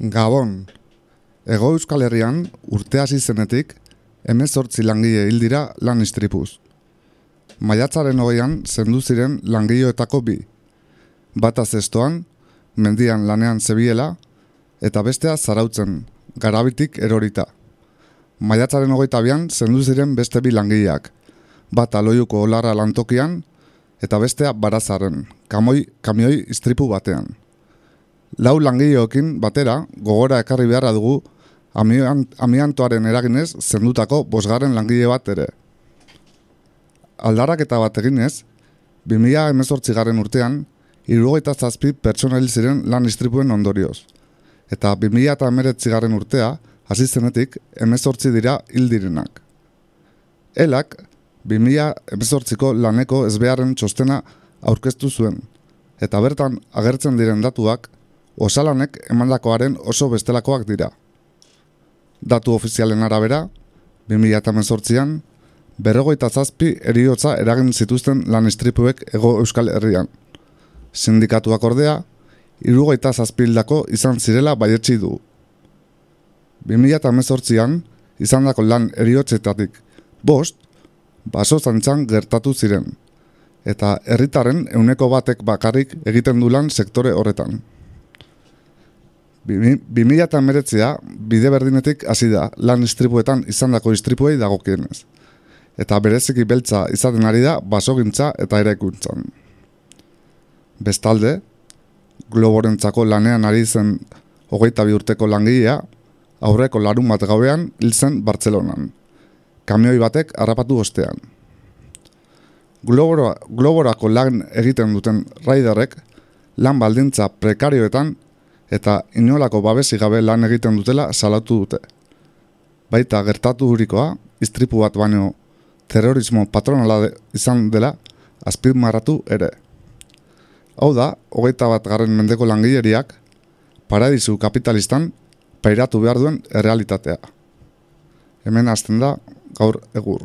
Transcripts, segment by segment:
Gabon, Ego Euskal Herrian urte hasi zenetik emezortzi langile hil dira lan istripuz. Maiatzaren hogeian zendu ziren langileoetako bi. Bata zestoan, mendian lanean zebiela, eta bestea zarautzen, garabitik erorita. Maiatzaren hogeita bian zendu ziren beste bi langileak. Bata loiuko olarra lantokian, eta bestea barazaren, kamoi, kamioi istripu batean. Lau langileokin batera, gogora ekarri beharra dugu, amiantoaren eraginez zendutako bosgarren langile bat ere. Aldarak eta bat eginez, 2000 emezortzi garen urtean, irugaita zazpi pertsona ziren lan istripuen ondorioz. Eta 2000 eta emeretzi garen urtea, hasi zenetik, emezortzi dira hildirenak. Elak, 2000 emezortziko laneko ezbeharren txostena aurkeztu zuen, eta bertan agertzen diren datuak, osalanek emandakoaren oso bestelakoak dira. Datu ofizialen arabera, 2018an, berrogoita zazpi eriotza eragin zituzten lan istripuek ego euskal herrian. Sindikatuak ordea, irugoita zazpildako izan zirela baietsi du. 2018an, izan dako lan eriotzetatik bost, baso zantzan gertatu ziren, eta herritaren euneko batek bakarrik egiten du lan sektore horretan. 2000 eta meretzea, bide berdinetik hasi da lan istripuetan izandako istripuei dagokienez. Eta bereziki beltza izaten ari da basogintza eta eraikuntzan. Bestalde, globorentzako lanean ari zen hogeita bi urteko langilea, aurreko larun bat gauean hil zen Bartzelonan. Kamioi batek harrapatu ostean. Globora, globorako lan egiten duten raiderrek, lan baldintza prekarioetan eta inolako babesi gabe lan egiten dutela salatu dute. Baita gertatu hurikoa, istripu bat baino terrorismo patronala izan dela azpimarratu ere. Hau da, hogeita bat garren mendeko langileriak, paradizu kapitalistan pairatu behar duen errealitatea. Hemen hasten da gaur egur.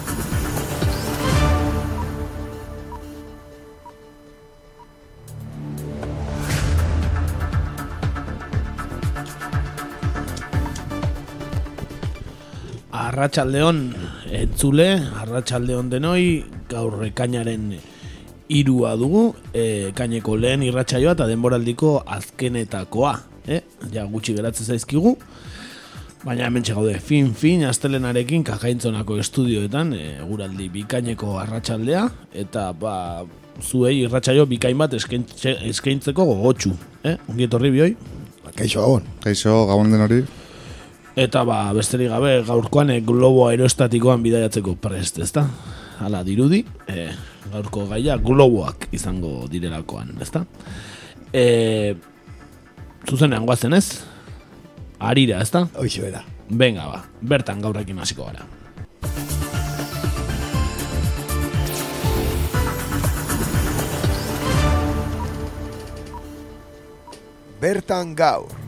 Arratxaldeon entzule, arratxaldeon denoi, gaur ekainaren irua dugu, e, kaineko lehen irratxaioa eta denboraldiko azkenetakoa. E, ja gutxi geratzen zaizkigu, baina hemen gaude fin fin astelenarekin kajaintzonako estudioetan, e, guraldi bikaineko arratsaldea eta ba, zuei irratxaio bikain bat eskaintzeko gogotxu. Eh? Ongi etorri bioi? Kaixo gabon. Kaixo gabon den hori. Eta ba, besterik gabe gaurkoan e, globo aerostatikoan bidaiatzeko prest, ezta? Hala dirudi, e, gaurko gaia globoak izango direlakoan, ezta? E, zuzenean guazen ez? Arira, ezta? Hoixo era. Venga ba, bertan gaurrekin hasiko gara. Bertan gaur.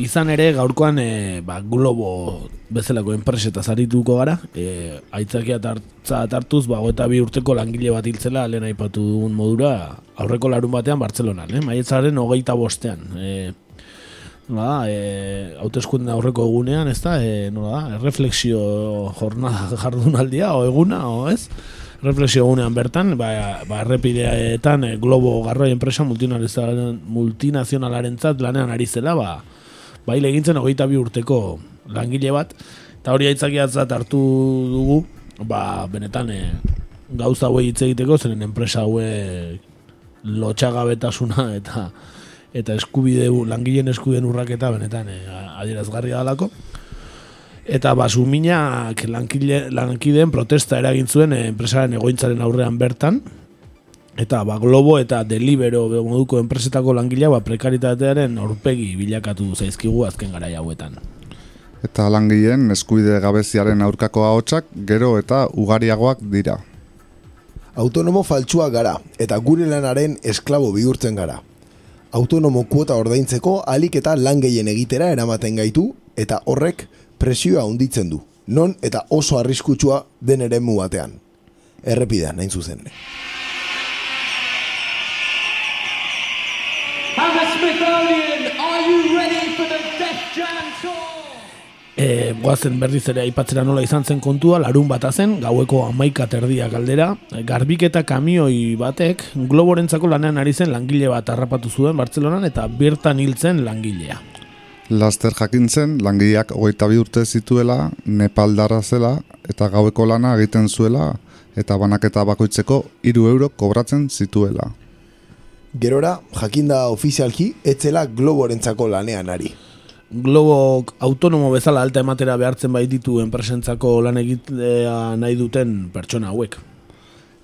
Izan ere gaurkoan e, ba, globo bezalako enpreseta zarituko gara e, aitzakia tartza tartuz ba, eta bi urteko langile bat hiltzela lehen aipatu dugun modura aurreko larun batean Bartzelonan, eh? maietzaren hogeita bostean e, ba, e, aurreko egunean ez da, e, nola da, refleksio jornada jardunaldia o eguna, o ez? refleksio egunean bertan, ba, ba errepideetan e, globo garroi enpresa multinazionalaren zat lanean ari zela, ba, bai legintzen hogeita bi urteko langile bat, eta hori aitzakiatzat hartu dugu, ba, benetan e, gauza hauei hitz egiteko, zeren enpresa haue lotxagabetasuna eta eta eskubide langileen eskubideen urraketa benetan e, adierazgarria dalako. Eta ba, suminak lankideen protesta eragin zuen e, enpresaren egointzaren aurrean bertan, Eta ba, Globo eta Delibero moduko enpresetako langilea ba, prekaritatearen aurpegi bilakatu zaizkigu azken gara hauetan. Eta langileen eskuide gabeziaren aurkako ahotsak gero eta ugariagoak dira. Autonomo faltsua gara eta gure lanaren esklabo bihurtzen gara. Autonomo kuota ordaintzeko alik eta lan gehien egitera eramaten gaitu eta horrek presioa handitzen du. Non eta oso arriskutsua den eremu batean. Errepida, nain zuzen. E, goazen berriz ere aipatzera nola izan zen kontua, larun bata zen, gaueko amaika terdia galdera, garbiketa kamioi batek, globorentzako lanean ari zen langile bat harrapatu zuen Bartzelonan eta bertan hiltzen langilea. Laster jakin zen, langileak hogeita bi urte zituela, Nepaldarra zela eta gaueko lana egiten zuela eta banaketa bakoitzeko hiru euro kobratzen zituela. Gerora, jakinda ofizialki, etzela globorentzako lanean ari. Globok autonomo bezala alta ematera behartzen baititu enpresentzako lan egitea nahi duten pertsona hauek.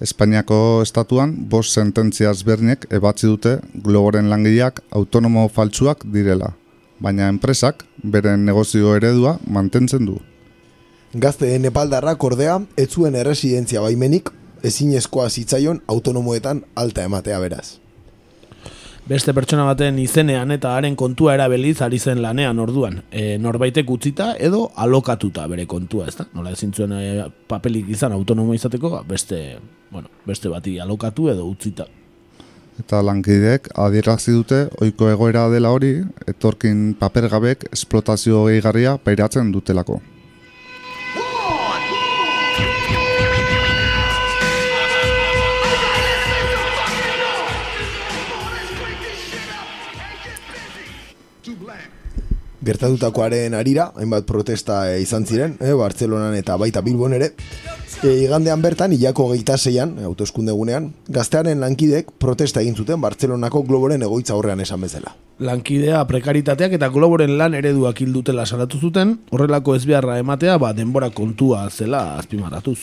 Espainiako estatuan, bost sententzia ezberdinek ebatzi dute globoren langileak autonomo faltsuak direla, baina enpresak beren negozio eredua mantentzen du. Gazte Nepaldarrak ordea, ez zuen erresidentzia baimenik, ezinezkoa zitzaion autonomoetan alta ematea beraz. Beste pertsona baten izenean eta haren kontua erabeliz ari zen lanean orduan. E, norbaitek utzita edo alokatuta bere kontua, ezta? Nola ezin zuen e, papelik izan autonomo izateko, ba, beste, bueno, beste bati alokatu edo utzita. Eta lankideek adierazi dute ohiko egoera dela hori, etorkin papergabek esplotazio gehigarria pairatzen dutelako. Gertatutakoaren arira, hainbat protesta e, izan ziren, e, Bartzelonan eta baita Bilbon ere. E, igandean bertan, hilako geita zeian, e, hauteskunde egunean, gaztearen lankidek protesta egin zuten Bartzelonako globoren egoitza horrean esan bezala. Lankidea prekaritateak eta globoren lan ereduak hildutela salatu zuten, horrelako ezbeharra ematea ba, denbora kontua zela azpimarratuz.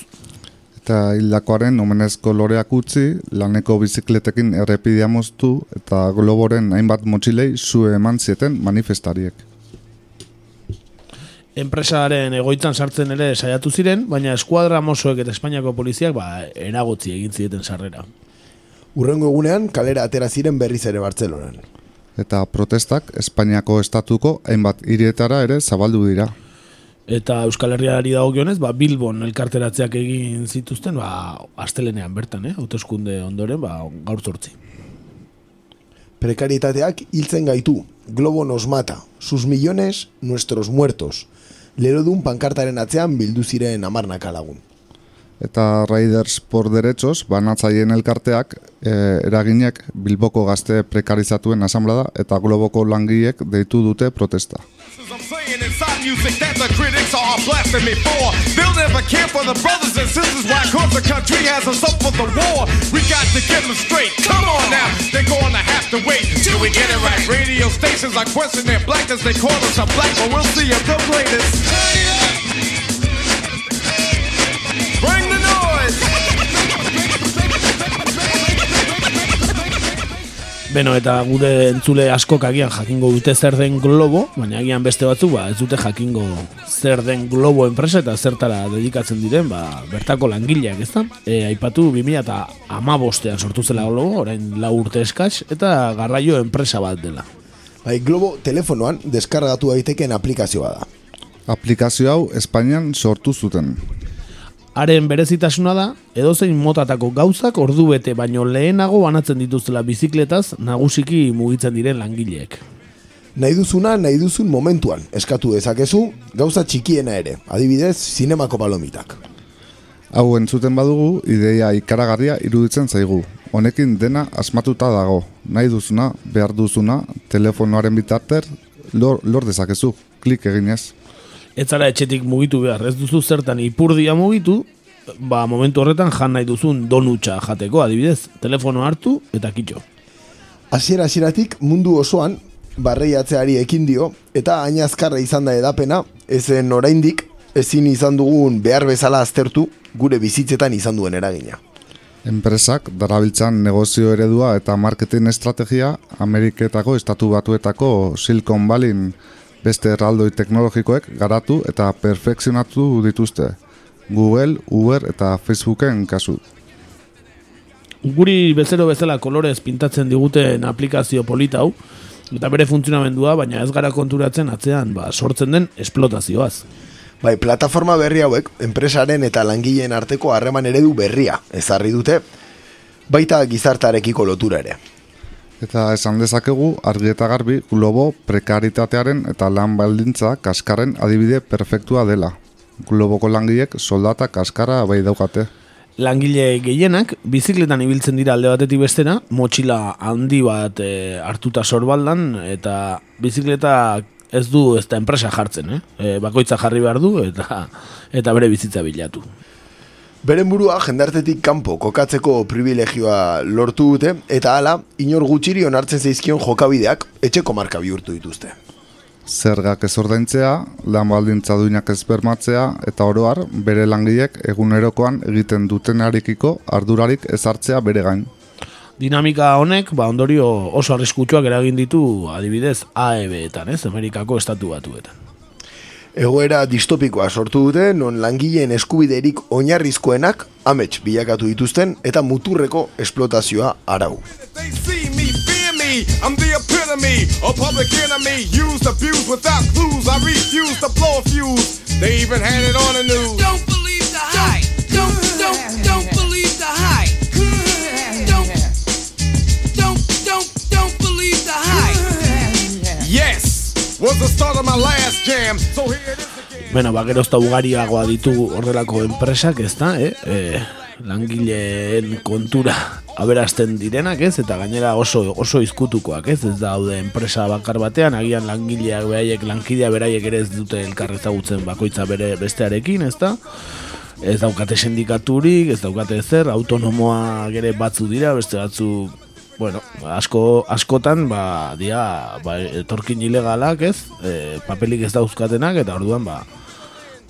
Eta hildakoaren omenezko loreak utzi, laneko bizikletekin errepidea moztu eta globoren hainbat motxilei zu eman zieten manifestariek. Enpresaren egoitzan sartzen ere saiatu ziren, baina eskuadra mosoek eta Espainiako poliziak ba, eragotzi egin zieten sarrera. Urrengo egunean, kalera atera ziren berriz ere Bartzelonan. Eta protestak Espainiako estatuko hainbat hirietara ere zabaldu dira. Eta Euskal Herriari dagokionez, ba, Bilbon elkarteratzeak egin zituzten, ba, astelenean bertan, eh? hauteskunde ondoren, ba, gaur zortzi. Prekaritateak hiltzen gaitu, globo nos mata, sus millones, nuestros muertos. Lerodun pankartaren atzean bildu ziren amarnaka lagun. Eta Riders por Derechos, banatzaien elkarteak, e, eraginek Bilboko gazte prekarizatuen asamblada eta globoko langiek deitu dute protesta. Radio stations are questioning blackness. They call us a black, but we'll see if the latest. Beno, eta gure entzule askok agian jakingo dute zer den globo, baina agian beste batzu ba, ez dute jakingo zer den globo enpresa eta zertara dedikatzen diren, ba, bertako langileak, ez da? E, aipatu 2000 eta amabostean sortu zela globo, orain lau urte eskaz, eta garraio enpresa bat dela. Bai, Globo telefonoan deskargatu daiteken aplikazioa da. Aplikazio hau Espainian sortu zuten. Haren berezitasuna da, edozein motatako gauzak ordu bete baino lehenago banatzen dituztela bizikletaz nagusiki mugitzen diren langileek. Nahi duzuna, nahi duzun momentuan, eskatu dezakezu, gauza txikiena ere, adibidez, zinemako palomitak. Hau entzuten badugu, ideia ikaragarria iruditzen zaigu. Honekin dena asmatuta dago. Nahi duzuna, behar duzuna, telefonoaren bitarter, lor, lor dezakezu, klik eginez. Ez zara etxetik mugitu behar, ez duzu zertan ipurdia mugitu, ba momentu horretan jan nahi duzun donutxa jateko, adibidez, telefono hartu eta kitxo. Hasiera hasieratik mundu osoan barreiatzeari ekin dio eta ainazkarra izan da edapena, ezen oraindik ezin izan dugun behar bezala aztertu gure bizitzetan izan duen eragina. Enpresak darabiltzan negozio eredua eta marketing estrategia Ameriketako estatu batuetako Silicon Valleyn Beste erraldoi teknologikoek garatu eta perfekzionatu dituzte. Google, Uber eta Facebooken kasu. Guri bezero bezala kolorez pintatzen diguten aplikazio polita hau, eta bere funtzionamendua, baina ez gara konturatzen atzean ba, sortzen den esplotazioaz. Bai, plataforma berri hauek, enpresaren eta langileen arteko harreman eredu berria ezarri dute, baita gizartarekiko lotura ere. Eta esan dezakegu argi eta garbi globo prekaritatearen eta lan baldintza kaskarren adibide perfektua dela. Globoko langileek soldata kaskara bai daukate. Langile gehienak, bizikletan ibiltzen dira alde batetik bestera, motxila handi bat e, hartuta sorbaldan, eta bizikleta ez du ez da enpresa jartzen, eh? E, bakoitza jarri behar du, eta eta bere bizitza bilatu. Beren burua jendartetik kanpo kokatzeko privilegioa lortu dute, eta hala, inor gutxiri onartzen zaizkion jokabideak etxeko marka bihurtu dituzte. Zergak ez ordaintzea, lan baldintza duinak ez bermatzea, eta oroar bere langileek egunerokoan egiten dutenarekiko ardurarik ez hartzea bere gain. Dinamika honek, ba, ondorio oso arriskutsuak eragin ditu, adibidez, AEB-etan, ez, Amerikako estatu batuetan. Egoera distopikoa sortu dute, non langileen eskubiderik oinarrizkoenak amets bilakatu dituzten eta muturreko esplotazioa arau. I'm the epitome of public enemy. Used, abused without clues. I refuse to blow a fuse. They even had it on the news. Don't believe Bueno, ba, gerozta ugariagoa ditu horrelako enpresak, ez da, eh? E, langileen kontura aberasten direnak, ez? Eta gainera oso oso izkutukoak, ez? Ez daude enpresa bakar batean, agian langileak beraiek, lankidea beraiek ere ez dute elkar ezagutzen bakoitza bere bestearekin, ez da? Ez daukate sindikaturik, ez daukate zer, autonomoa ere batzu dira, beste batzu bueno, asko, askotan, ba, dia, ba, etorkin ilegalak, ez? E, papelik ez dauzkatenak, eta orduan, ba,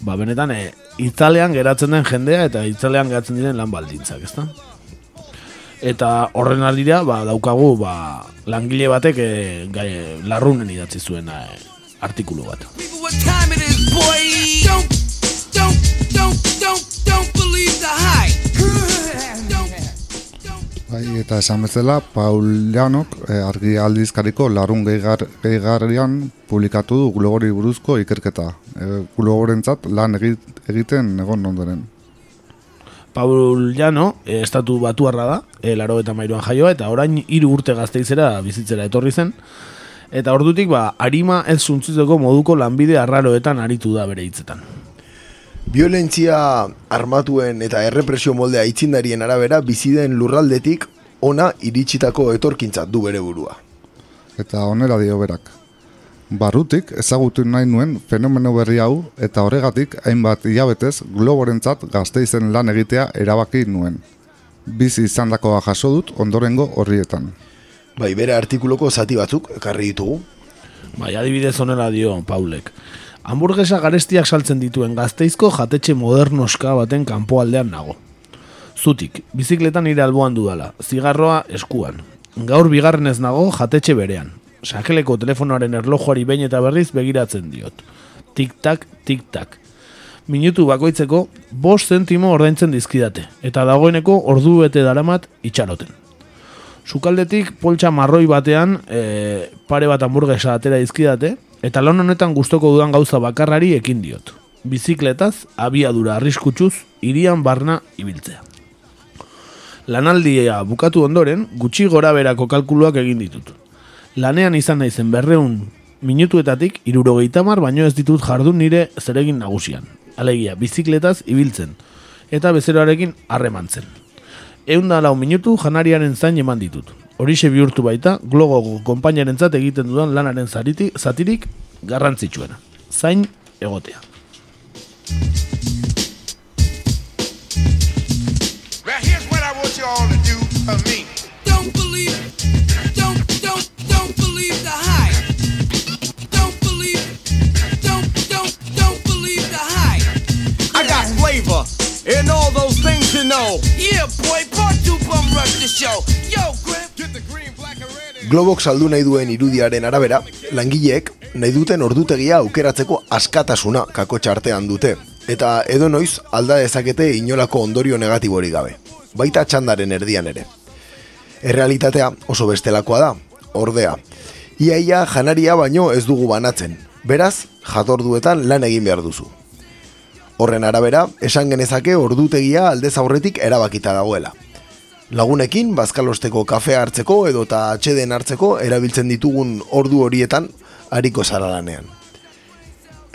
ba benetan, e, itzalean geratzen den jendea, eta itzalean geratzen diren lan baldintzak, ezta? Eta horren aldira, ba, daukagu, ba, langile batek e, gai, larrunen idatzi zuen e, artikulu bat. Bai, eta esan bezala, Paul Janok eh, argi aldizkariko larun gehigar, gehigarrian publikatu du globori buruzko ikerketa. Eh, globorentzat lan egit, egiten egon ondoren. Paul Llano, e, estatu batuarra da, e, laro eta mairuan jaioa, eta orain hiru urte gazteizera bizitzera etorri zen. Eta ordutik, ba, harima ez zuntzitzeko moduko lanbide arraroetan aritu da bere hitzetan. Violentzia armatuen eta errepresio moldea itzindarien arabera biziden lurraldetik ona iritsitako etorkintzat du bere burua. Eta honela dio berak. Barrutik ezagutu nahi nuen fenomeno berri hau eta horregatik hainbat hilabetez globorentzat gazteizen lan egitea erabaki nuen. Bizi izandakoa jaso dut ondorengo horrietan. Bai, bere artikuloko zati batzuk ekarri ditugu. Bai, adibidez honela dio Paulek. Hamburguesa garestiak saltzen dituen gazteizko jatetxe modernoska baten kanpoaldean nago. Zutik, bizikletan nire alboan dudala, zigarroa eskuan. Gaur bigarren nago jatetxe berean. Sakeleko telefonoaren erlojuari behin eta berriz begiratzen diot. Tik-tak, tik-tak. Minutu bakoitzeko, bost zentimo ordaintzen dizkidate, eta dagoeneko ordu bete daramat itxaroten. Sukaldetik poltsa marroi batean e, pare bat hamburguesa atera dizkidate, eta lan honetan gustoko dudan gauza bakarrari ekin diot. Bizikletaz, abiadura arriskutsuz, irian barna ibiltzea. Lanaldia bukatu ondoren, gutxi gora berako kalkuluak egin ditut. Lanean izan naizen berreun minutuetatik, irurogeita mar baino ez ditut jardun nire zeregin nagusian. Alegia, bizikletaz ibiltzen, eta bezeroarekin harremantzen. Eunda lau minutu janariaren zain eman ditut. Horixe bihurtu baita, glogo konpainarentzat egiten dudan lanaren zariti, zatirik garrantzitsuena. Zain egotea. Now here's what I want you all to do for me. don't believe, don't, don't, don't believe the hype. Don't believe, don't, don't, don't believe the hype. I got flavor in all those things you know. Yeah, boy, part two bum rush the show. Yo, Grim. Get the green, black, and red. and- Globok saldu nahi duen irudiaren arabera, langileek nahi duten ordutegia aukeratzeko askatasuna kakotxa artean dute, eta edo noiz alda dezakete inolako ondorio negatiborik gabe, baita txandaren erdian ere. Errealitatea oso bestelakoa da, ordea. Iaia janaria baino ez dugu banatzen, beraz, jatorduetan lan egin behar duzu. Horren arabera, esan genezake ordutegia aldez aurretik erabakita dagoela. Lagunekin, bazkalosteko kafea hartzeko edo eta atxeden hartzeko erabiltzen ditugun ordu horietan hariko zara lanean.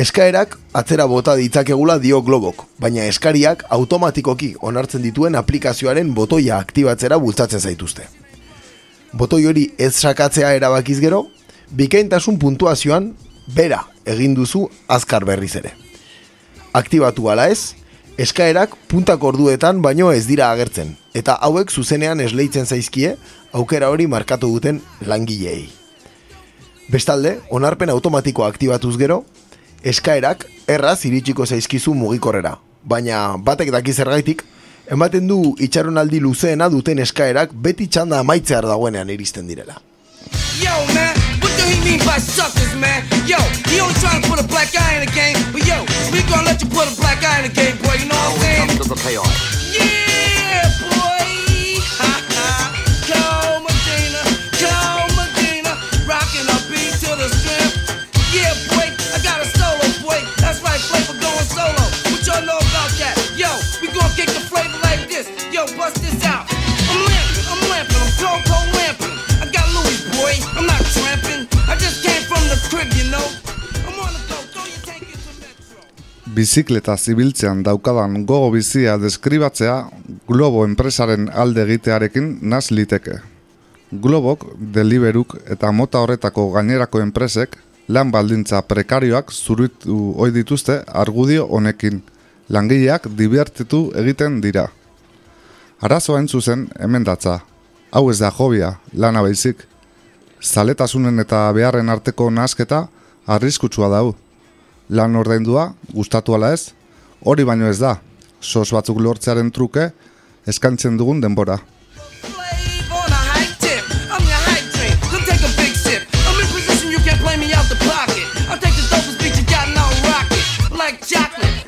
Eskaerak atzera bota ditzakegula dio globok, baina eskariak automatikoki onartzen dituen aplikazioaren botoia aktibatzera bultzatzen zaituzte. Botoi hori ez sakatzea erabakiz gero, bikaintasun puntuazioan bera egin duzu azkar berriz ere. Aktibatu ala ez, eskaerak puntak orduetan baino ez dira agertzen, eta hauek zuzenean esleitzen zaizkie aukera hori markatu duten langileei. Bestalde, onarpen automatikoa aktibatuz gero, eskaerak erraz iritsiko zaizkizu mugikorrera, baina batek daki zergaitik, ematen du itxaronaldi luzeena duten eskaerak beti txanda amaitzear dagoenean iristen direla. Yo, man, he mean by suckers, man? Yo, he only trying to put a black eye in the game, but yo, we gonna let you put a black eye in the game, boy, you know what I'm saying? Yeah, Bizikleta zibiltzean daukadan gogo bizia deskribatzea Globo enpresaren alde egitearekin naz liteke. Globok, Deliveruk eta mota horretako gainerako enpresek lan baldintza prekarioak zuritu ohi dituzte argudio honekin. Langileak dibertitu egiten dira. Arazoa zuzen hemen datza. Hau ez da jobia, lana baizik. Zaletasunen eta beharren arteko nasketa arriskutsua dau. Lan ordaindua, gustatu ala ez, hori baino ez da. Sos batzuk lortzearen truke, eskaintzen dugun denbora.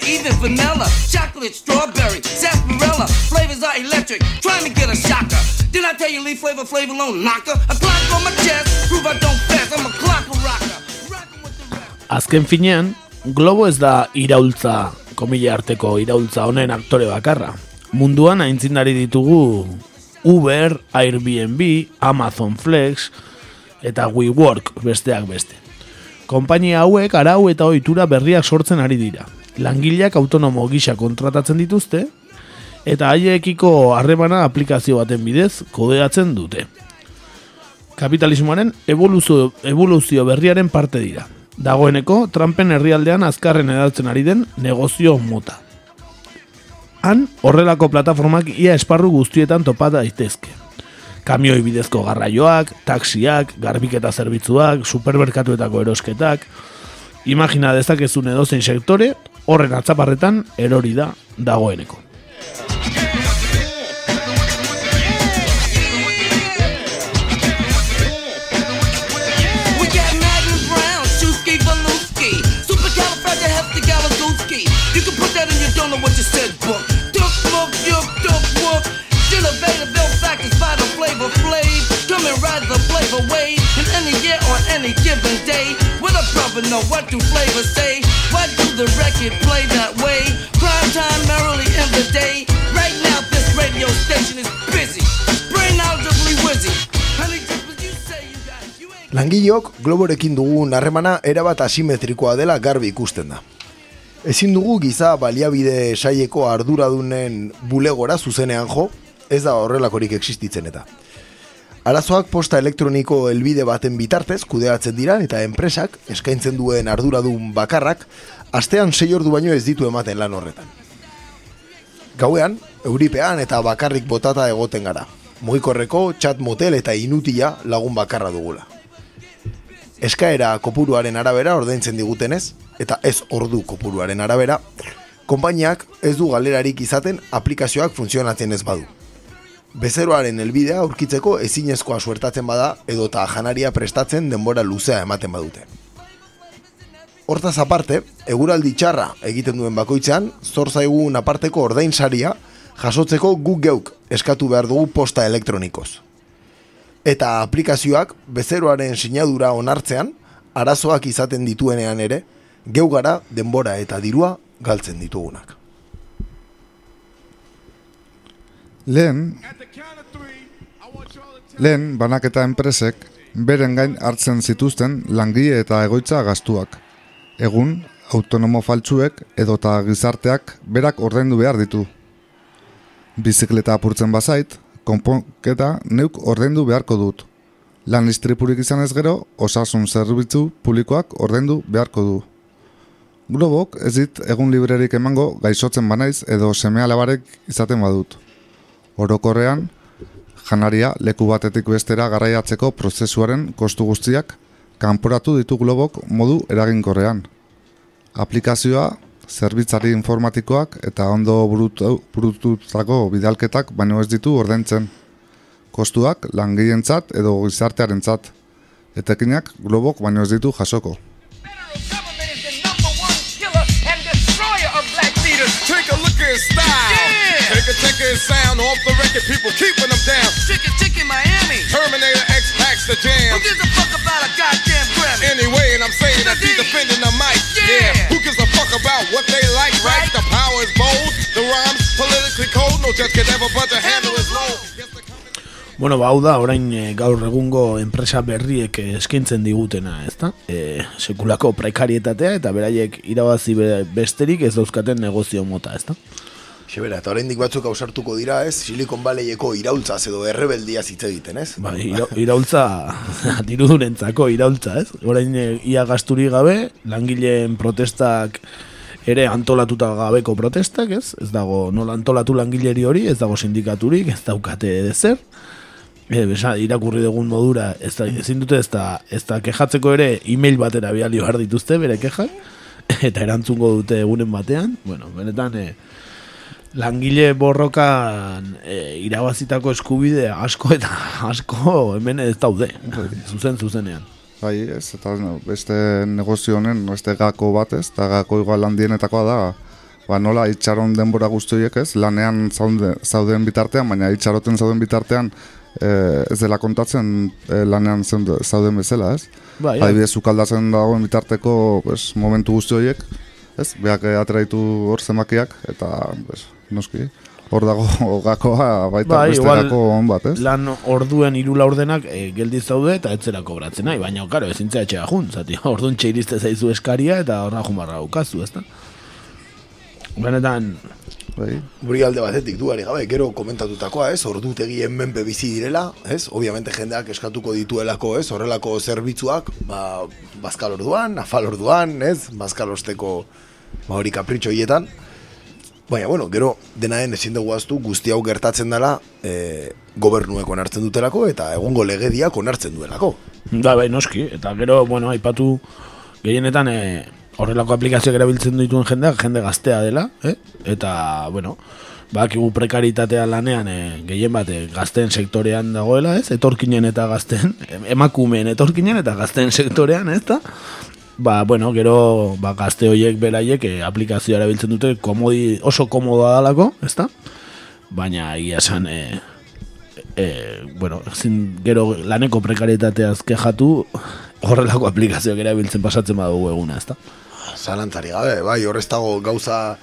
Even vanilla, chocolate, strawberry, sarsaparilla. Flavors are electric. Trying to get a shocker. Did I tell you leave flavor, flavor alone, knocker? A clock on my chest, prove I don't fast. I'm a clock rocker. Azken finean, Globo ez da iraultza, komila arteko iraultza honen aktore bakarra. Munduan aintzindari ditugu Uber, Airbnb, Amazon Flex eta WeWork besteak beste. Konpainia hauek arau eta ohitura berriak sortzen ari dira. Langileak autonomo gisa kontratatzen dituzte eta haiekiko harremana aplikazio baten bidez kodeatzen dute kapitalismoaren evoluzio, evoluzio berriaren parte dira. Dagoeneko, Trumpen herrialdean azkarren edaltzen ari den negozio mota. Han, horrelako plataformak ia esparru guztietan topa daitezke. Kamioi bidezko garraioak, taxiak, garbiketa zerbitzuak, supermerkatuetako erosketak, imagina dezakezun edozein sektore, horren atzaparretan erori da dagoeneko. Any given day. What a brother know what do flavors say? Why do the record play that way? Prime time merrily in the day. Right now this radio station is busy. Brain audibly whizzy. Honey, Langileok globorekin dugun harremana erabat asimetrikoa dela garbi ikusten da. Ezin dugu giza baliabide saieko arduradunen bulegora zuzenean jo, ez da horrelakorik existitzen eta. Arazoak posta elektroniko helbide baten bitartez kudeatzen dira eta enpresak eskaintzen duen arduradun bakarrak astean sei ordu baino ez ditu ematen lan horretan. Gauean, euripean eta bakarrik botata egoten gara. Mugikorreko, txat motel eta inutila lagun bakarra dugula. Eskaera kopuruaren arabera ordaintzen digutenez, eta ez ordu kopuruaren arabera, konpainiak ez du galerarik izaten aplikazioak funtzionatzen ez badu. Bezeroaren helbidea aurkitzeko ezinezkoa suertatzen bada edota janaria prestatzen denbora luzea ematen badute. Hortaz aparte, eguraldi txarra egiten duen bakoitzean, zor zaigun aparteko ordainsaria jasotzeko guk geuk eskatu behar dugu posta elektronikoz. Eta aplikazioak bezeroaren sinadura onartzean, arazoak izaten dituenean ere, geu gara denbora eta dirua galtzen ditugunak. Lehen, lehen banaketa enpresek beren gain hartzen zituzten langile eta egoitza gastuak. Egun, autonomo faltsuek edota gizarteak berak ordaindu behar ditu. Bizikleta apurtzen bazait, konponketa neuk ordaindu beharko dut. Lan istripurik izan ez gero, osasun zerbitzu publikoak ordaindu beharko du. Globok ez dit egun librerik emango gaixotzen banaiz edo seme alabarek izaten badut. Orokorrean, janaria leku batetik bestera garraiatzeko prozesuaren kostu guztiak kanporatu ditu globok modu eraginkorrean. Aplikazioa, zerbitzari informatikoak eta ondo burutu- burututako bidalketak baino ez ditu ordaintzen. Kostuak langileentzat edo gizartearentzat. Etekinak globok baino ez ditu jasoko. His sound off the record. People keeping them down. Chicken, chicken, Miami. Terminator X packs the Who jam. gives a fuck about a goddamn Grammy? Anyway, and I'm saying that he's defending the mic. Yeah. Who gives a fuck about what they like, right? Right. The power is bold. The rhymes politically cold. No judge can ever but to handle. Yes, the Bueno, ba, hau da, orain e, gaur egungo enpresa berriek eh, eskaintzen digutena, ezta? E, sekulako prekarietatea eta beraiek irabazi be- besterik ez dauzkaten negozio mota, ezta? Xebera, eta oraindik batzuk ausartuko dira, ez? Silicon Valleyeko iraultzaz edo errebeldia hitz egiten, ez? Ba, ira, iraultza, dirudurentzako iraultza, ez? Orain e, ia gasturi gabe, langileen protestak ere antolatuta gabeko protestak, ez? Ez dago nola antolatu langileri hori, ez dago sindikaturik, ez daukate zer. E, besa, irakurri dugun modura, ez da, ezin dute ez da, ez da kejatzeko ere e-mail batera biali behar dituzte bere kejak, eta erantzungo dute egunen batean, bueno, benetan, e, langile borrokan e, irabazitako eskubide asko eta asko hemen ez daude, zuzen zuzenean. Bai, ez, eta beste negozio honen, beste gako bat ez, eta gako igual handienetakoa da, ba nola itxaron denbora guztiek ez, lanean zaude, zauden bitartean, baina itxaroten zauden bitartean e, ez dela kontatzen e, lanean zaude- zauden bezala, ez? Bai, Adibidez, ukaldatzen dagoen bitarteko pues, momentu guzti horiek, ez? Beak atraitu hor zemakiak, eta, pues, noski, hor dago gakoa baita Bai, beste on bat, ez? lan orduen hiru laurdenak e, geldi zaude eta etzera kobratzen nahi, baina karo, ezintzea etxea jun, zati, orduan txeiriste zaizu eskaria eta horra jumarra ukazu, ezta? Benetan, Bai, Guri alde batetik duari gabe, gero komentatutakoa, ez? Ordutegien menpe bizi direla, ez? Obviamente jendeak eskatuko dituelako, ez? Horrelako zerbitzuak, ba, bazkal orduan, afal orduan, ez? Bazkal osteko, ba, hori kapritxo hietan. Baina, bueno, gero dena den ezin dugu aztu guzti hau gertatzen dela e, gobernuek onartzen dutelako eta egungo legediak onartzen duelako. da bai noski, eta gero, bueno, aipatu gehienetan e, horrelako aplikazioak erabiltzen dituen jendeak jende gaztea dela, eh? eta, bueno, bakigu prekaritatea lanean e, gehien bat e, gazten sektorean dagoela, ez? Etorkinen eta gazten, em- emakumeen etorkinen eta gazten sektorean, ez da? Ba, bueno, gero ba, gazte horiek beraiek e, aplikazioa erabiltzen dute komodi, oso komodoa dalako, ez da? Baina egia esan, e, e, bueno, zin, gero laneko prekarietateaz kejatu, horrelako aplikazioak erabiltzen pasatzen badugu eguna, ezta? Zalantzari gabe, bai, hor ez dago gauza,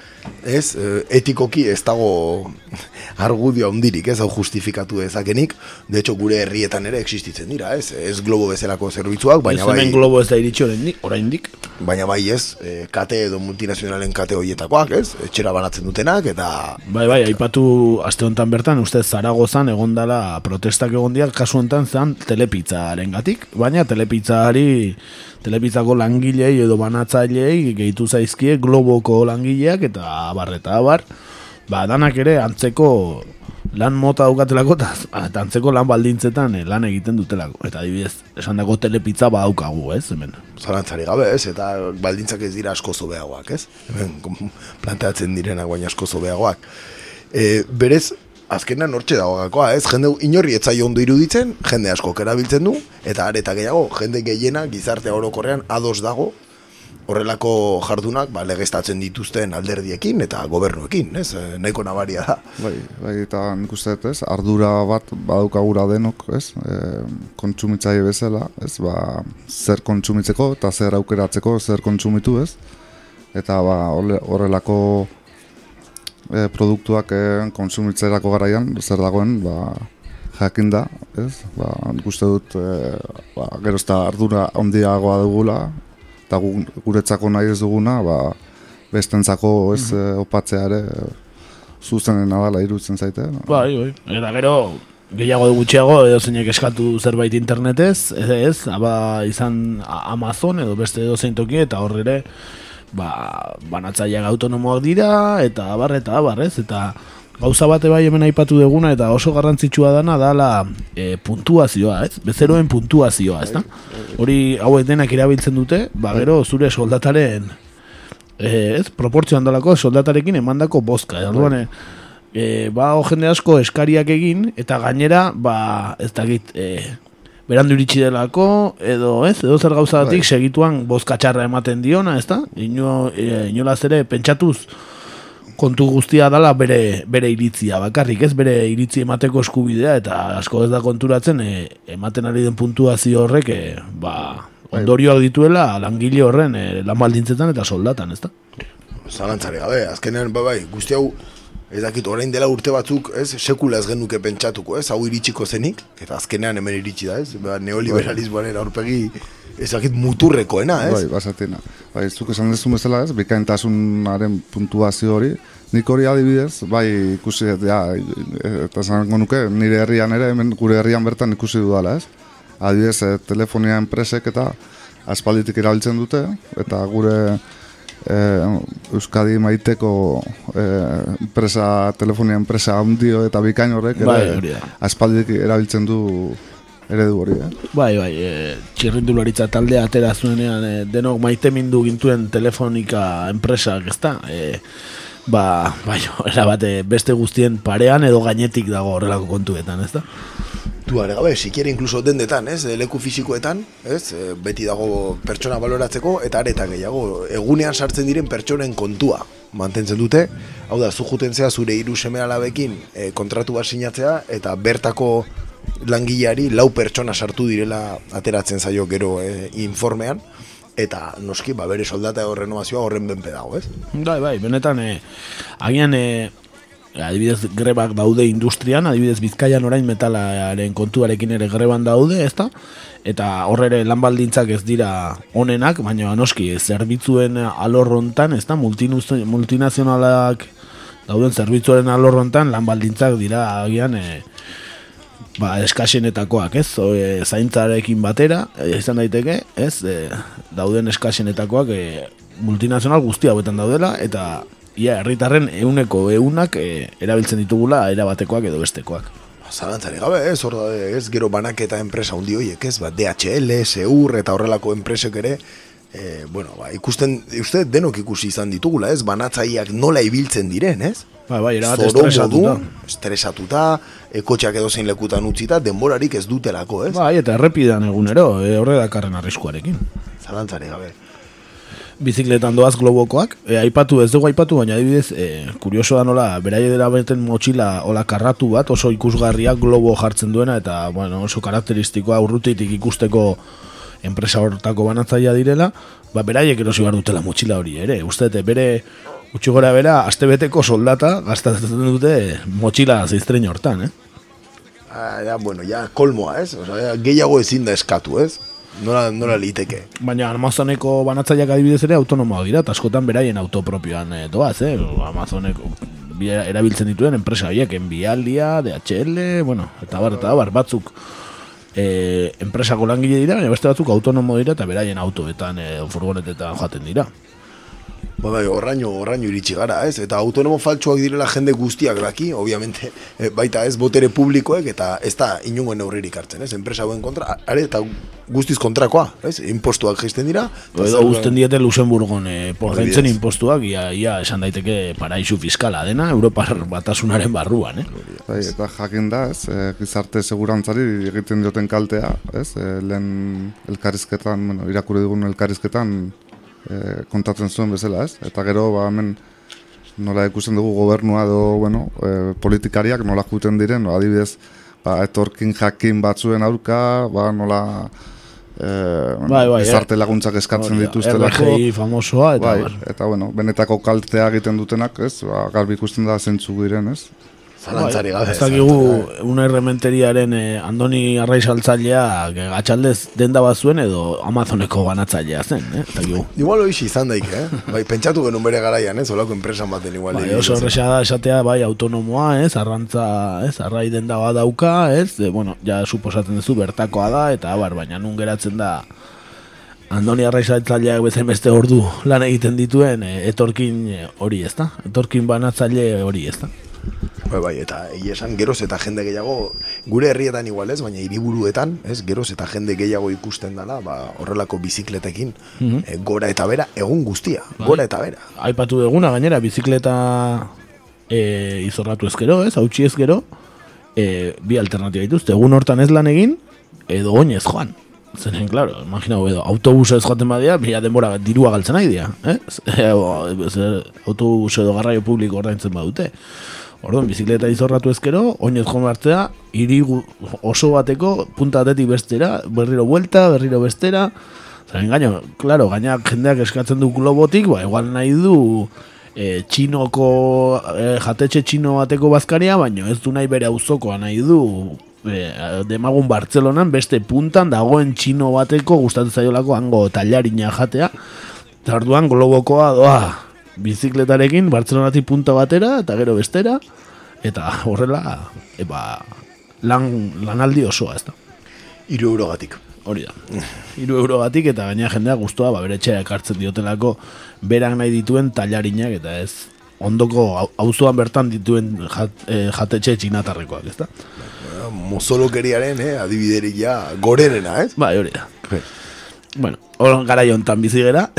ez, eh, etikoki ez dago argudio handirik, ez, hau justifikatu dezakenik, de hecho gure herrietan ere existitzen dira, ez, ez globo bezalako zerbitzuak, baina ez bai, hemen globo ez da iritsi oraindik, baina bai ez, eh, kate edo multinazionalen kate horietakoak, ez, etxera banatzen dutenak, eta Bai, bai, aipatu aste honetan bertan, uste Zaragozan egon dela protestak egon dira, kasu honetan zen telepitzaren gatik, baina telepitzari, telepitzako langilei edo banatzailei gehitu zaizkie globoko langileak eta abar eta abar, ba, danak ere antzeko lan mota daukatelako eta, antzeko lan baldintzetan eh, lan egiten dutelako. Eta adibidez, esan dago telepizza badaukagu, ez, hemen. zalantzari gabe, ez, eta baldintzak ez dira asko zobeagoak, ez, hemen planteatzen direnak baina asko zobeagoak. E, berez, azkenan hortxe dago gakoa, ez, jende inorri etzai ondo iruditzen, jende asko erabiltzen du, eta areta gehiago, jende gehiena gizarte orokorrean ados dago, horrelako jardunak ba, legeztatzen dituzten alderdiekin eta gobernuekin, ez? E, nahiko nabaria da. Bai, bai, eta nik uste ez, ardura bat badaukagura denok, ez, e, kontsumitzaile bezala, ez, ba, zer kontsumitzeko eta zer aukeratzeko, zer kontsumitu, ez, eta ba, horrelako e, produktuak e, kontsumitzerako garaian, zer dagoen, ba, jakin da, ez, ba, nik uste dut, e, ba, gero ez da ardura handiagoa dugula, eta gu, guretzako nahi ez duguna, ba, bestentzako ez e, opatzea ere, zuzenena dela iruditzen zaite. no? Bai, bai. Eta gero, gehiago edo gutxiago edo zeinek eskatu zerbait internetez, ez, ez, aba izan Amazon edo beste edo zein toki, eta hor ere, ba, banatzaileak autonomoak dira, eta abar, eta abar, ez, eta gauza bate bai hemen aipatu duguna, eta oso garrantzitsua dana dala e, puntuazioa, ez, bezeroen puntuazioa, ez da? Hori hauek denak erabiltzen dute, ba gero zure soldataren eh, ez, proportzioan dalako soldatarekin emandako bozka. Orduan, eh, eh, ba, jende asko eskariak egin, eta gainera, ba, ez dakit, eh, berandu iritsi delako, edo, ez, edo zer gauzatik segituan bozka txarra ematen diona, ez da? Ino, eh, inolaz ere, pentsatuz, kontu guztia dala bere, bere iritzia bakarrik, ez bere iritzi emateko eskubidea eta asko ez da konturatzen e, ematen ari den puntuazio horrek e, ba, ondorioak dituela langile horren e, lan baldintzetan eta soldatan, ez da? Zalantzare gabe, azkenean, bai, bai, guzti hau, ez dakit, orain dela urte batzuk, ez, sekula ez genuke pentsatuko, ez, hau iritsiko zenik, eta azkenean hemen iritsi da, ez, ba, neoliberalismoaren aurpegi, ez dakit, muturrekoena, ez? Bai, basatena. Bai, zuk esan dezun bezala ez, bikaintasunaren puntuazio hori, nik hori adibidez, bai ikusi, ja, eta zango nuke, nire herrian ere, hemen gure herrian bertan ikusi dudala, ez? Adibidez, eh, telefonia enpresek eta aspalditik erabiltzen dute, eta gure eh, Euskadi maiteko eh, enpresa, telefonia enpresa handio eta bikain horrek Bai, ere hori da. aspalditik erabiltzen du eredu hori, eh? Bai, bai, e, txirrindularitza taldea atera zuenean e, denok maite mindu gintuen telefonika enpresak, ezta? E, ba, bai, era bate beste guztien parean edo gainetik dago horrelako kontuetan, ezta? Du, are gabe, sikiera inkluso dendetan, ez, leku fisikoetan, ez, e, beti dago pertsona baloratzeko, eta areta gehiago, egunean sartzen diren pertsonen kontua mantentzen dute, hau da, zu juten zure hiru seme alabekin e, kontratu bat sinatzea, eta bertako langileari lau pertsona sartu direla ateratzen zaio gero e, informean, eta noski, ba, bere soldata edo renovazioa horren benpe dago, ez? Bai, bai, benetan, e, agian, e, adibidez grebak daude industrian, adibidez bizkaian orain metalaren kontuarekin ere greban daude, ezta? Eta horrere lan baldintzak ez dira onenak, baina noski, zerbitzuen alorrontan, ezta? Multinazionalak dauden zerbitzuaren alorrontan lan baldintzak dira agian e, ba, eskasenetakoak, ez? O, e, zaintzarekin batera, e, izan daiteke, ez? E, dauden eskasenetakoak e, multinazional guzti hauetan daudela, eta ia herritarren euneko eunak e, erabiltzen ditugula erabatekoak edo bestekoak. Zalantzari gabe, ez, hor daude, ez, gero banaketa enpresa hundi horiek, ez, ba, DHL, Seur eta horrelako enpresek ere, e, bueno, ba, ikusten, uste denok ikusi izan ditugula, ez, banatzaileak nola ibiltzen diren, ez? Bai, bai, erabat estresatuta. estresatuta, e, kotxeak edo zein lekutan utzita, denborarik ez dutelako, ez? Bai, eta errepidan egunero, e, horre dakarren arriskuarekin. Zalantzari gabe. Bizikletan doaz globokoak, e, aipatu ez dugu aipatu, baina adibidez, e, kurioso da nola, beraie dela beten motxila ola karratu bat, oso ikusgarriak globo jartzen duena, eta bueno, oso karakteristikoa urrutitik ikusteko enpresa hortako banatzaia direla, ba, beraiek erosi behar dutela motxila hori ere, uste bere utxi gora bera, astebeteko soldata gastatzen dute motxila zeiztrein hortan, eh? Ah, ja, bueno, ja, kolmoa, ez? Osa, ja, gehiago ezin da eskatu, ez? Nola, nola liteke. Baina Amazoneko banatzaileak adibidez ere autonomoak dira, eta askotan beraien autopropioan eh, doaz, eh? Amazoneko bi- erabiltzen dituen enpresa horiek, Envialdia, DHL, bueno, eta bar, eta bar, batzuk eh, enpresako langile dira, baina beste batzuk autonomo dira, eta beraien autoetan, eh, furgonetetan joaten dira. Ba, bai, horraino, horraino iritsi gara, ez? Eta autonomo faltsuak direla jende guztiak daki, obviamente, eh, baita ez botere publikoek, eta ez da inungo neurririk hartzen, ez? Enpresa hauen kontra, are, eta guztiz kontrakoa, ez? Impostuak jaisten dira. Edo zer- uzten diete Luxemburgon eh, pordaintzen Adibidez. impostuak, ia, ia esan daiteke paraisu fiskala dena, Europar batasunaren barruan, eh? Bai, eta jakin da, ez, e, gizarte segurantzari egiten dioten kaltea, ez, e, lehen elkarrizketan, bueno, irakurri dugun elkarrizketan e, kontatzen zuen bezala, ez? Eta gero, ba, hemen nola ikusten dugu gobernua edo, bueno, e, politikariak nola juten diren, no, adibidez, ba, etorkin jakin batzuen aurka, ba, nola e, bueno, Bai, bai, ezarte laguntzak eskatzen dituztelako. RGI famosoa, eta bai, bar. eta bueno, benetako kaltea egiten dutenak, ez? Ba, garbi ikusten da zentzu diren, ez? Zalantzari gabe. Ez dakigu una errementeriaren eh, Andoni Arraiz altzailea gatxaldez denda bat zuen edo Amazoneko banatzailea zen, eh? Ez dakigu. Igual hoiz izan daik, eh? Bai, pentsatu genuen bere garaian, ez? Olako enpresan baten igual. Bai, oso zen. horreza da esatea bai autonomoa, ez? Arrantza, ez? Arrai denda bat dauka, ez? E, bueno, ja suposatzen duzu bertakoa da eta bar, baina nun geratzen da Andoni Arraizatzaileak bezain beste ordu lan egiten dituen etorkin hori, ez da? Etorkin banatzaile hori, ez da? Bai, bai, eta egia esan geroz eta jende gehiago, gure herrietan igual ez, baina hiriburuetan, ez, geroz eta jende gehiago ikusten dela, ba, horrelako bizikletekin, Mhm. eh, gora eta bera, egun guztia, gora eta bera. aipatu duguna gainera bizikleta e, izorratu ezkero, ez, hautsi ezkero, e, bi alternatiba dituzte, egun hortan ez lan egin, edo oinez joan. Zenen, claro, imaginau, edo autobus ez joaten badia, bila denbora dirua galtzen nahi dira, eh? autobus edo garraio publiko ordaintzen badute. Orduan, bizikleta izorratu ezkero, oinez joan hartzea, hiri gu- oso bateko, punta batetik bestera, berriro buelta, berriro bestera, Zaren gaino, claro, gaina jendeak eskatzen du globotik, ba, igual nahi du e, txinoko, e, jatetxe txino bateko bazkaria, baino ez du nahi bere auzokoa nahi du e, demagun Bartzelonan beste puntan dagoen txino bateko gustatzen zaiolako hango tailarina jatea. Eta orduan globokoa doa bizikletarekin Bartzelonatik punta batera eta gero bestera eta horrela eba, lan, lanaldi osoa ez da. Iru eurogatik. Hori da. Iru eurogatik eta gaina jendea guztua ba, bere etxea ekartzen diotelako berak nahi dituen tailarinak eta ez ondoko au- auzoan bertan dituen jat, e, jatetxe txinatarrekoak, ezta? Mozolokeriaren, eh, adibiderik ja, gorerena, ez? Bai, hori da. Bueno, hor gara jontan bizi gera.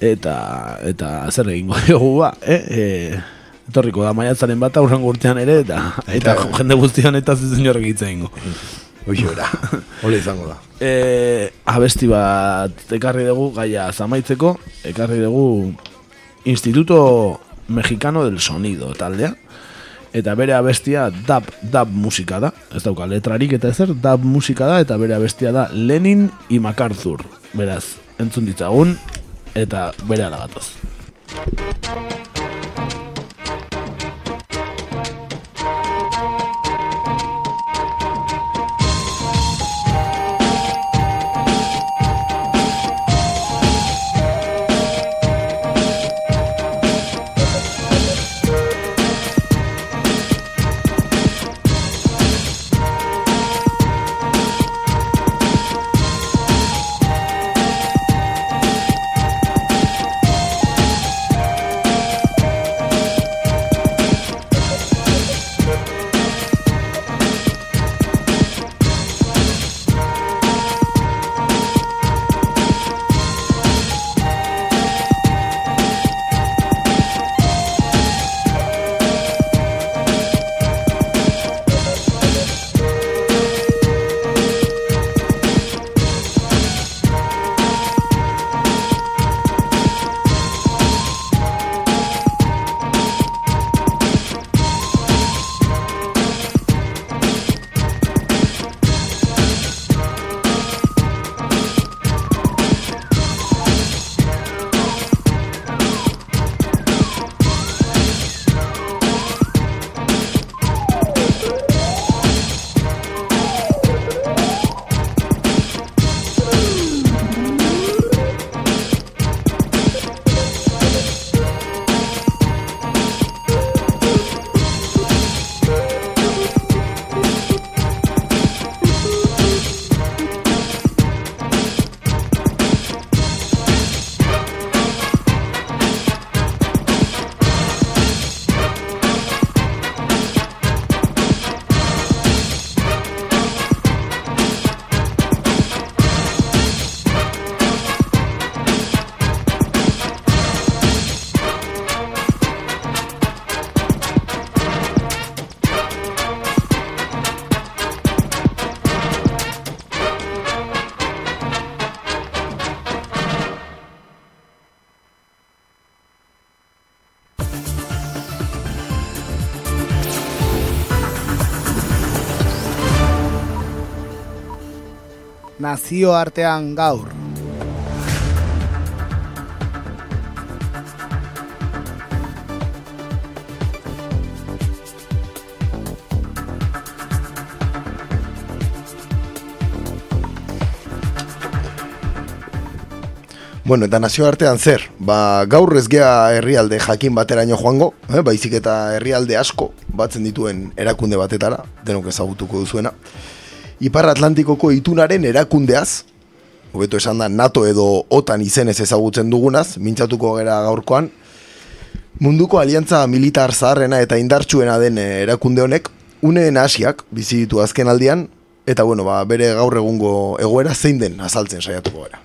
eta, eta zer egingo dugu ba, eh? E, etorriko da maiatzaren bat aurren urtean ere, eta, eta, jende guztian eta zizen horrek hitz egingo. Hoxe bera, hola izango da. E, abesti bat ekarri dugu gaia zamaitzeko, ekarri dugu Instituto Mexicano del Sonido taldea. Eta bere abestia dub, dub musika da, ez dauka letrarik eta ezer, dub musika da, eta bere abestia da Lenin y MacArthur. Beraz, entzun ditzagun, eta bere alagatoz. Nazioartean gaur. Bueno, eta nazioartean zer, ba, gaur ez gea herrialde jakin bateraino joango, eh, baizik eta herrialde asko batzen dituen erakunde batetara, denok ezagutuko duzuena. Ipar Atlantikoko itunaren erakundeaz, hobeto esan da NATO edo OTAN izenez ezagutzen dugunaz, mintzatuko gera gaurkoan, munduko aliantza militar zaharrena eta indartsuena den eh, erakunde honek, uneen asiak bizi ditu azken aldian, eta bueno, ba, bere gaur egungo egoera zein den azaltzen saiatuko gara.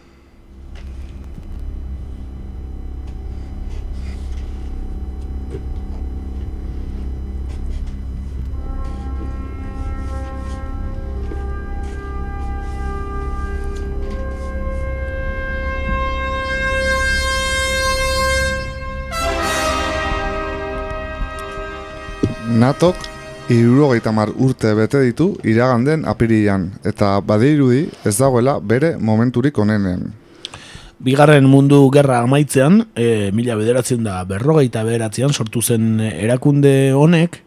Natok irurogeita mar urte bete ditu iraganden apirian, eta badirudi ez dagoela bere momenturik onenean. Bigarren mundu gerra amaitzean, e, mila bederatzen da berrogeita bederatzean sortu zen erakunde honek,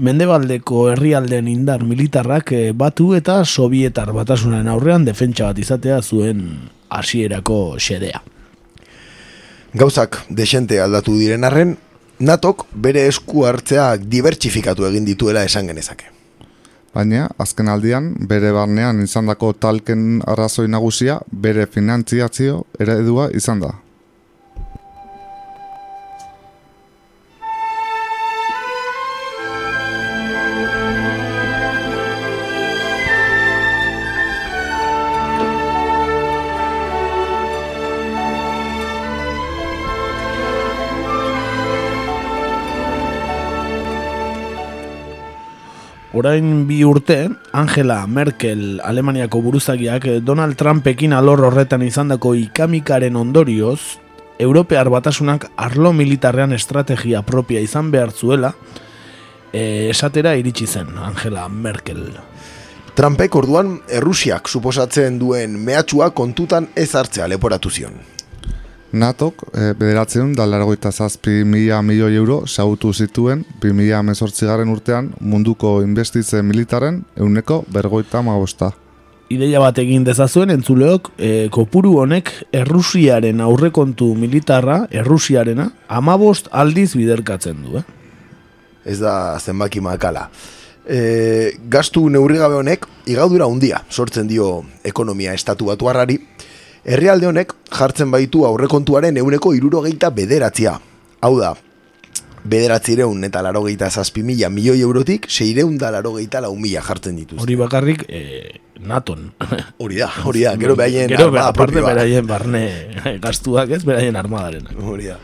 Mendebaldeko herrialden indar militarrak e, batu eta sovietar batasunen aurrean defentsa bat izatea zuen hasierako xedea. Gauzak desente aldatu diren arren, Natok bere esku hartzeak dibertsifikatu egin dituela esan genezake. Baina, azken aldian, bere barnean izandako talken arrazoi nagusia, bere finantziazio eredua izan da. Orain bi urte, Angela Merkel Alemaniako buruzagiak Donald Trumpekin alor horretan izandako ikamikaren ondorioz, Europear batasunak arlo militarrean estrategia propia izan behar zuela, e, esatera iritsi zen Angela Merkel. Trumpek orduan Errusiak suposatzen duen mehatxua kontutan ez hartzea leporatu zion. Natok, e, bederatzen da largoita zazpi mila milioi euro sautu zituen 2018 garen urtean munduko investitze militaren euneko bergoita magosta. Ideia bat egin dezazuen entzuleok, e, kopuru honek Errusiaren aurrekontu militarra, Errusiarena, amabost aldiz biderkatzen du, eh? Ez da zenbaki makala. E, gastu neurrigabe honek igadura handia sortzen dio ekonomia estatu batuarrari, Herrialde honek jartzen baitu aurrekontuaren euneko irurogeita bederatzia. Hau da, bederatzireun eta larogeita zazpi mila milioi eurotik, seireun da larogeita lau mila jartzen dituz. Hori bakarrik, e, naton. Hori da, hori da, gero behaien Gero, aparte beraien barne gastuak ez, beraien armadaren. Hori da.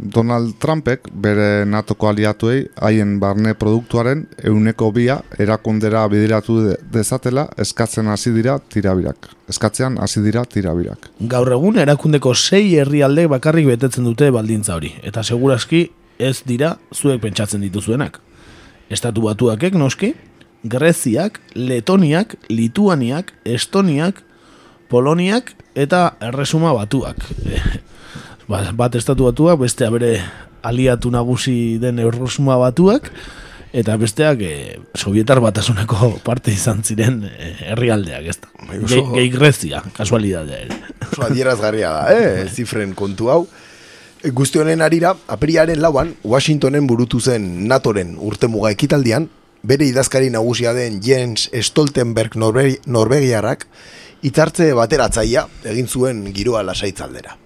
Donald Trumpek bere natoko aliatuei haien barne produktuaren euneko bia erakundera bideratu de- dezatela eskatzen hasi dira tirabirak. Eskatzean hasi dira tirabirak. Gaur egun erakundeko sei herrialde bakarrik betetzen dute baldintza hori. Eta seguraski ez dira zuek pentsatzen dituzuenak. Estatu batuakek noski, Greziak, Letoniak, Lituaniak, Estoniak, Poloniak eta Erresuma batuak. Ba- bat estatu batuak, bestea bere aliatu nagusi den Erresuma batuak, eta besteak e, Sovietar batasuneko parte izan ziren e, herrialdeak, ez da. Gehi Grezia, kasualidadea ere. Oso adierazgarria da, eh? zifren kontu hau. Guzti honen arira, apiriaren lauan, Washingtonen burutu zen NATOren urtemuga ekitaldian, bere idazkari nagusia den Jens Stoltenberg Norbe Norvegiarrak, hitzartze bateratzaia egin zuen giroa lasaitzaldera.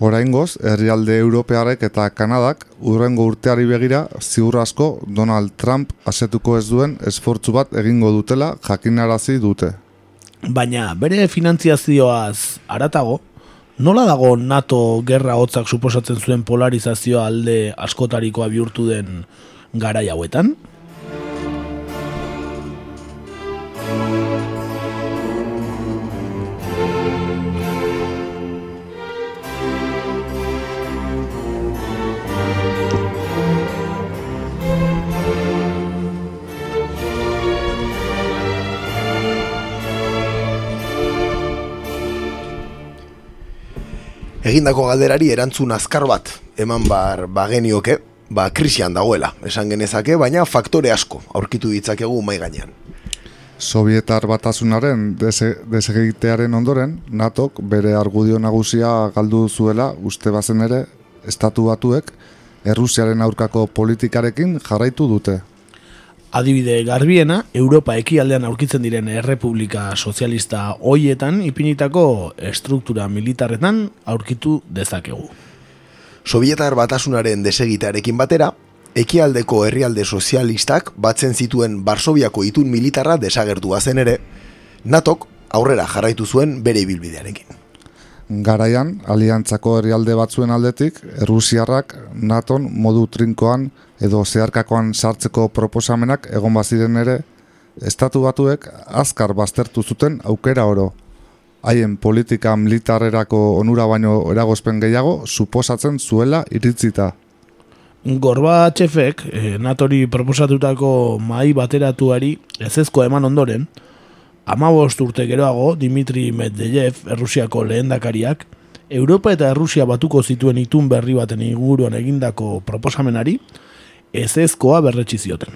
Oraingoz, herrialde Europearek eta Kanadak urrengo urteari begira ziur asko Donald Trump asetuko ez duen esfortzu bat egingo dutela jakinarazi dute. Baina bere finantziazioaz aratago, nola dago NATO gerra hotzak suposatzen zuen polarizazioa alde askotarikoa bihurtu den garai hauetan? Egindako galderari erantzun azkar bat eman bar bagenioke, ba krisian dagoela, esan genezake, baina faktore asko aurkitu ditzakegu mai gainean. Sovietar batasunaren dese- desegitearen ondoren, NATOk bere argudio nagusia galdu zuela uste bazen ere, estatu batuek Errusiaren aurkako politikarekin jarraitu dute. Adibide garbiena, Europa ekialdean aurkitzen diren errepublika sozialista hoietan ipinitako estruktura militarretan aurkitu dezakegu. Sovietar batasunaren desegitearekin batera, ekialdeko herrialde sozialistak batzen zituen Barsobiako itun militarra desagertua zen ere, NATOk aurrera jarraitu zuen bere ibilbidearekin. Garaian, aliantzako herrialde batzuen aldetik, Errusiarrak NATOn modu trinkoan edo zeharkakoan sartzeko proposamenak egon baziren ere, estatu batuek azkar baztertu zuten aukera oro. Haien politika militarrerako onura baino eragozpen gehiago suposatzen zuela iritzita. Gorbatxefek eh, natori proposatutako mai bateratuari ezezko eman ondoren, amabost urte geroago Dimitri Medvedev, Errusiako lehendakariak, Europa eta Errusia batuko zituen itun berri baten inguruan egindako proposamenari, ezezkoa berretsi zioten.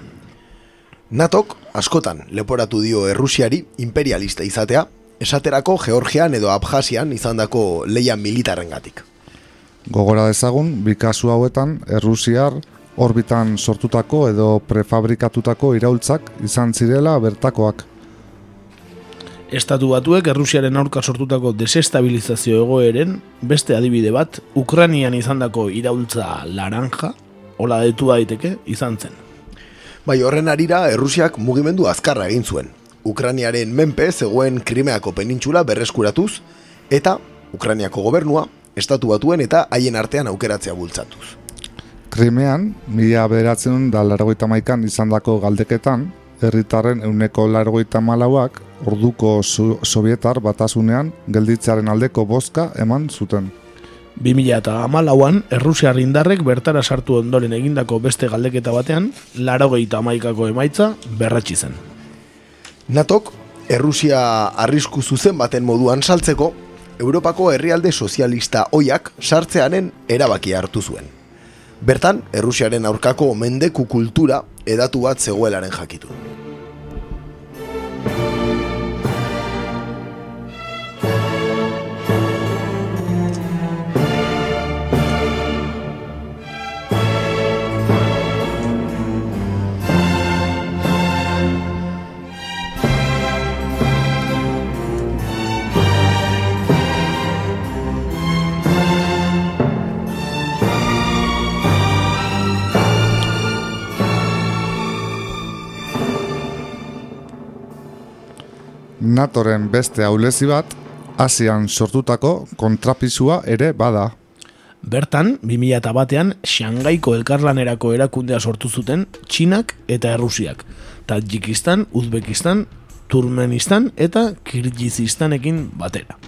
NATOk askotan leporatu dio Errusiari imperialista izatea, esaterako Georgian edo Abjasian izandako leia militarrengatik. Gogora dezagun, bi kasu hauetan, Errusiar orbitan sortutako edo prefabrikatutako iraultzak izan zirela bertakoak. Estatu batuek Errusiaren aurka sortutako desestabilizazio egoeren beste adibide bat Ukranian izandako iraultza laranja, hola detu daiteke, izan zen. Bai horren arira Errusiak mugimendu azkarra egin zuen. Ukraniaren menpe zegoen Krimeako penintxula berreskuratuz eta Ukraniako gobernua estatu batuen eta haien artean aukeratzea bultzatuz. Krimean, mila bederatzen da largoita maikan izandako galdeketan, herritarren euneko largoita malauak orduko so sovietar batasunean gelditzearen aldeko bozka eman zuten. 2000 eta amalauan, Errusiar indarrek bertara sartu ondoren egindako beste galdeketa batean, larogeita amaikako emaitza berratsi zen. NATOk Errusia arrisku zuzen baten moduan saltzeko, Europako herrialde sozialista oiak sartzearen erabakia hartu zuen. Bertan, Errusiaren aurkako mendeku kultura edatu bat zegoelaren jakitu. NATOren beste aulezi bat, Asian sortutako kontrapisua ere bada. Bertan, 2000 batean, Shangaiko elkarlanerako erakundea sortu zuten Txinak eta Errusiak, Tadjikistan, Uzbekistan, Turmenistan eta Kirgizistanekin batera.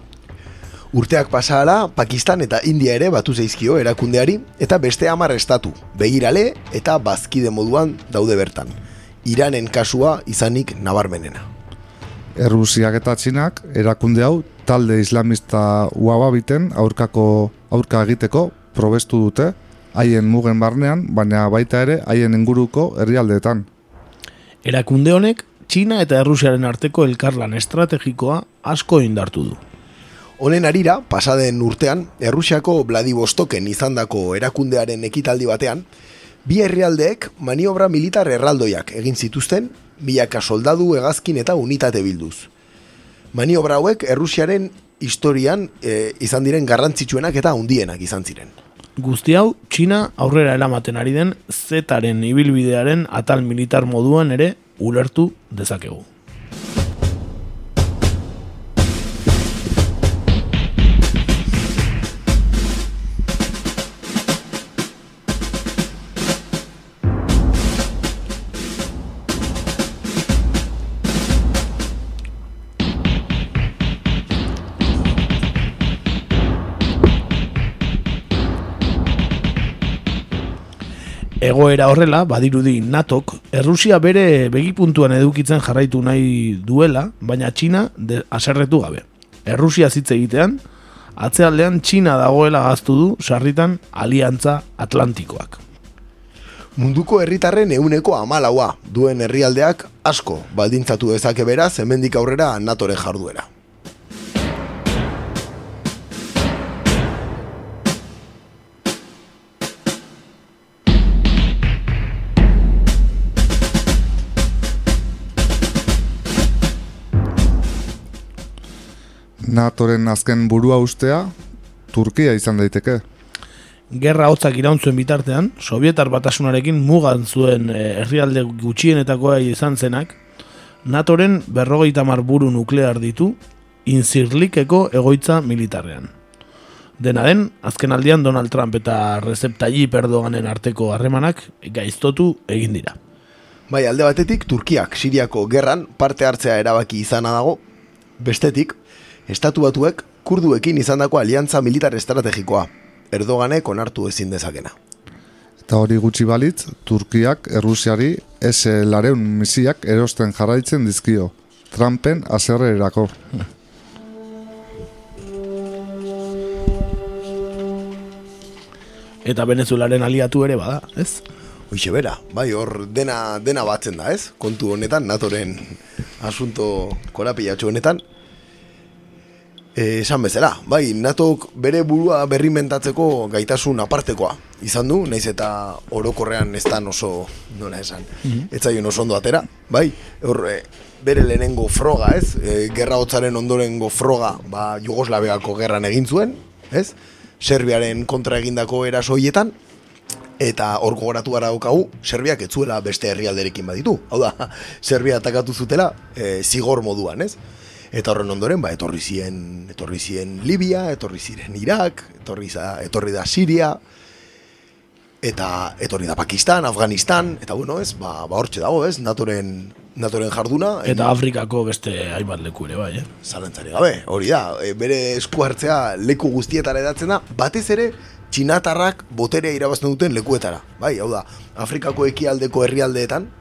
Urteak pasahala, Pakistan eta India ere batu zaizkio erakundeari eta beste hamar estatu, begirale eta bazkide moduan daude bertan. Iranen kasua izanik nabarmenena. Errusiak eta Txinak erakunde hau talde islamista uababiten aurkako aurka egiteko probestu dute haien mugen barnean, baina baita ere haien inguruko herrialdeetan. Erakunde honek, Txina eta Errusiaren arteko elkarlan estrategikoa asko indartu du. Honen arira, pasaden urtean, Errusiako Vladivostoken izandako erakundearen ekitaldi batean, bi herrialdeek maniobra militar erraldoiak egin zituzten, milaka soldadu, hegazkin eta unitate bilduz. Maniobra hauek Errusiaren historian e, izan diren garrantzitsuenak eta handienak izan ziren. Guzti hau, Txina aurrera eramaten ari den zetaren ibilbidearen atal militar moduan ere ulertu dezakegu. Egoera horrela, badirudi NATOk, Errusia bere begipuntuan edukitzen jarraitu nahi duela, baina Txina de, aserretu gabe. Errusia zitze egitean, Atzealdean Txina dagoela gaztu du sarritan Aliantza Atlantikoak. Munduko herritarren euneko amalaua duen herrialdeak asko baldintzatu dezake beraz hemendik aurrera natoren jarduera. NATOren azken burua ustea, Turkia izan daiteke. Gerra hotzak iraun zuen bitartean, Sovietar batasunarekin mugan zuen eh, herrialde gutxienetakoa izan zenak, NATOren berrogeita mar buru nuklear ditu, inzirlikeko egoitza militarrean. Dena den, azken aldian Donald Trump eta Recep Tayyip Erdoganen arteko harremanak gaiztotu egin dira. Bai, alde batetik Turkiak Siriako gerran parte hartzea erabaki izana dago, bestetik, estatu batuek kurduekin izandako aliantza militar estrategikoa, Erdoganek onartu ezin dezakena. Eta hori gutxi balitz, Turkiak Errusiari S-lareun misiak erosten jarraitzen dizkio. Trumpen aserrerako. Eta Venezuelaren aliatu ere bada, ez? Hoixe bera, bai, hor dena, dena batzen da, ez? Kontu honetan, natoren asunto korapilatxo honetan. E, esan bezala, bai, natok bere burua berrimentatzeko gaitasun apartekoa. Izan du, naiz eta orokorrean ez da oso, nola esan, ez zaion oso ondo atera, bai, hor, e, bere lehenengo froga, ez? E, gerra hotzaren ondorengo froga, ba, Jugoslaviako gerran egin zuen, ez? Serbiaren kontra egindako erasoietan, eta hor gogoratu gara daukagu, Serbiak ez zuela beste herrialderekin baditu. Hau da, Serbia atakatu zutela e, zigor moduan, ez? Eta horren ondoren, ba, etorri zien, etorri zien Libia, etorri ziren Irak, etorri, za, etorri da Siria, eta etorri da Pakistan, Afganistan, eta bueno, ez, ba, ba hortxe dago, ez, natoren, natoren jarduna. Eta Afrikako beste hainbat leku ere bai, eh? Zalantzari gabe, hori da, e, bere esku hartzea leku guztietara edatzen da, batez ere, txinatarrak boterea irabazten duten lekuetara. Bai, hau da, Afrikako ekialdeko herrialdeetan,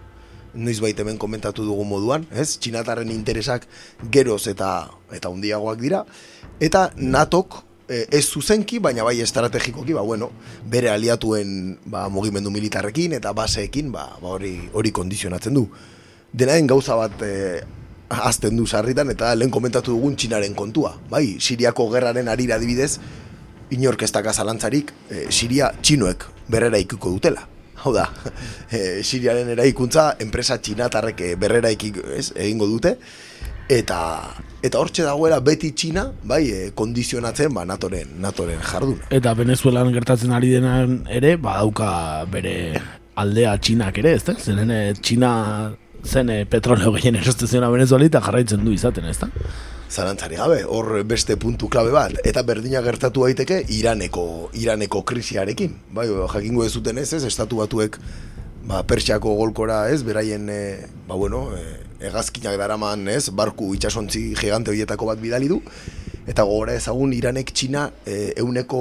noiz baita hemen komentatu dugu moduan, ez? Txinatarren interesak geroz eta eta hundiagoak dira, eta natok e, ez zuzenki, baina bai estrategikoki, ba, bueno, bere aliatuen ba, mugimendu militarrekin eta baseekin ba, ba, hori, hori kondizionatzen du. Denaen gauza bat e, azten du sarritan eta lehen komentatu dugun txinaren kontua. Bai, Siriako gerraren arira adibidez, inork ez daka zalantzarik, e, Siria txinoek berrera ikuko dutela. Hau da, e, Siriaren eraikuntza enpresa txinatarrek e, berrera ikiko, ez, egingo dute, eta eta hortxe dagoela beti txina, bai, e, kondizionatzen ba, natoren, natoren jarduna. Eta Venezuelan gertatzen ari denan ere, badauka bere aldea txinak ere, ez da? Zeren eh, txina zen eh, petroleo gehien erosten ziona Venezuela eta jarraitzen du izaten, ez da? Zalantzari gabe, hor beste puntu klabe bat, eta berdina gertatu daiteke Iraneko, Iraneko krisiarekin. Bai, jakingo ez zuten ez, ez, estatu batuek ba, Persiako golkora ez, beraien, e, ba bueno, e, hegazkinak daraman ez, barku itxasontzi gigante horietako bat bidali du, eta gogora ezagun Iranek Txina e, euneko,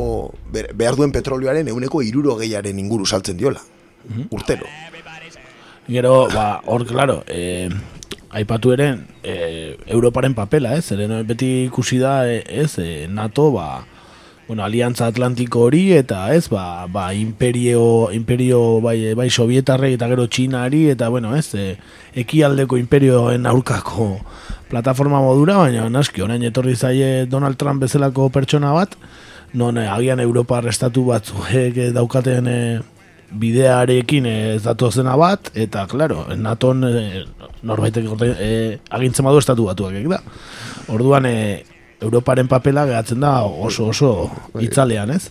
behar duen petrolioaren euneko iruro gehiaren inguru saltzen diola, urtero. Gero, ba, hor, claro, eh, aipatu ere, eh, Europaren papela, ez? Zeren beti ikusi da, eh, ez, eh, NATO, ba, bueno, Aliantza Atlantiko hori, eta ez, ba, ba imperio, imperio bai, bai sovietarrei eta gero txinari, eta bueno, ez, eh, ekialdeko imperioen aurkako plataforma modura, baina naski, orain etorri zaie Donald Trump bezalako pertsona bat, non eh, agian Europar estatu batzuek eh, daukaten eh, bidearekin ez datozena bat, eta, claro, naton e, norbaitek orde- e, agintzen badu estatu batuak, da. Orduan, e, Europaren papela gehatzen da oso oso itzalean, ez?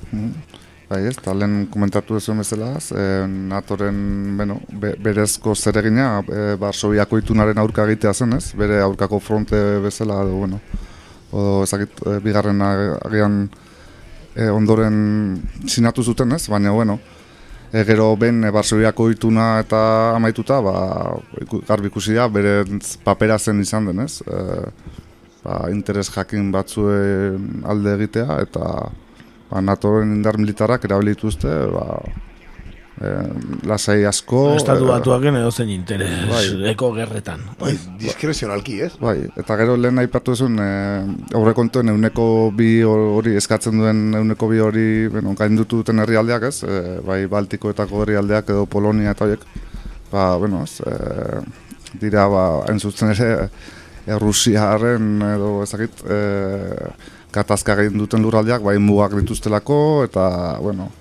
Bai, ez, eta lehen komentatu ez bezala, e, NATOren, bueno, be, berezko zeregina, e, Barsobiako itunaren aurka egitea zen, ez? Bere aurkako fronte bezala, edo, bueno, o, ezakit, e, bigarren ag- agian e, ondoren sinatu zuten, ez? Baina, bueno, e, gero ben e, Barsobiako ituna eta amaituta, ba, garbi ikusi da, bere papera zen izan den, ez? E, ba, interes jakin batzuen alde egitea, eta ba, NATOren indar militarrak erabili dituzte ba, e, lasai asko. Estatu e, batuaken edo zen interes Bai. eko gerretan. Bai, diskrezionalki, ez? Bai, eta gero lehen aipatu zuen e, aurrekontuen euneko bi hori eskatzen duen euneko bi hori bueno, gaindutu duten herrialdeak ez, e, bai Baltikoetako herrialdeak edo Polonia eta horiek, ba, bueno, ez, e, dira, ba, hain zuzen ere, e, Rusiaren edo ezakit, e, katazka egin duten lurraldeak, bai mugak dituztelako, eta, bueno,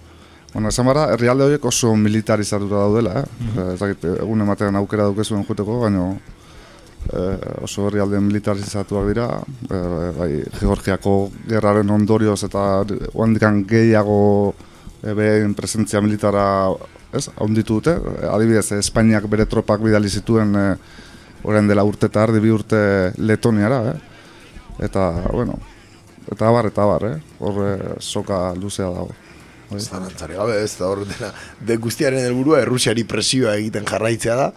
Bueno, esan bara, herrialde horiek oso militarizatuta daudela, eh? Mm -hmm. Ezakit, egun ematean aukera dukezuen juteko, baina eh, oso herrialde militarizatuak dira, eh, bai, Georgiako gerraren ondorioz eta oandikan gehiago eh, behin presentzia militara ez, onditu dute. Adibidez, Espainiak bere tropak bidali zituen eh, orain dela urte eta ardi bi urte Letoniara, eh? Eta, bueno, eta abar, eta abar, eh? Horre soka luzea dago. Bai. Zarantzari gabe, ez da hor dena, de guztiaren helburua Errusiari presioa egiten jarraitzea da,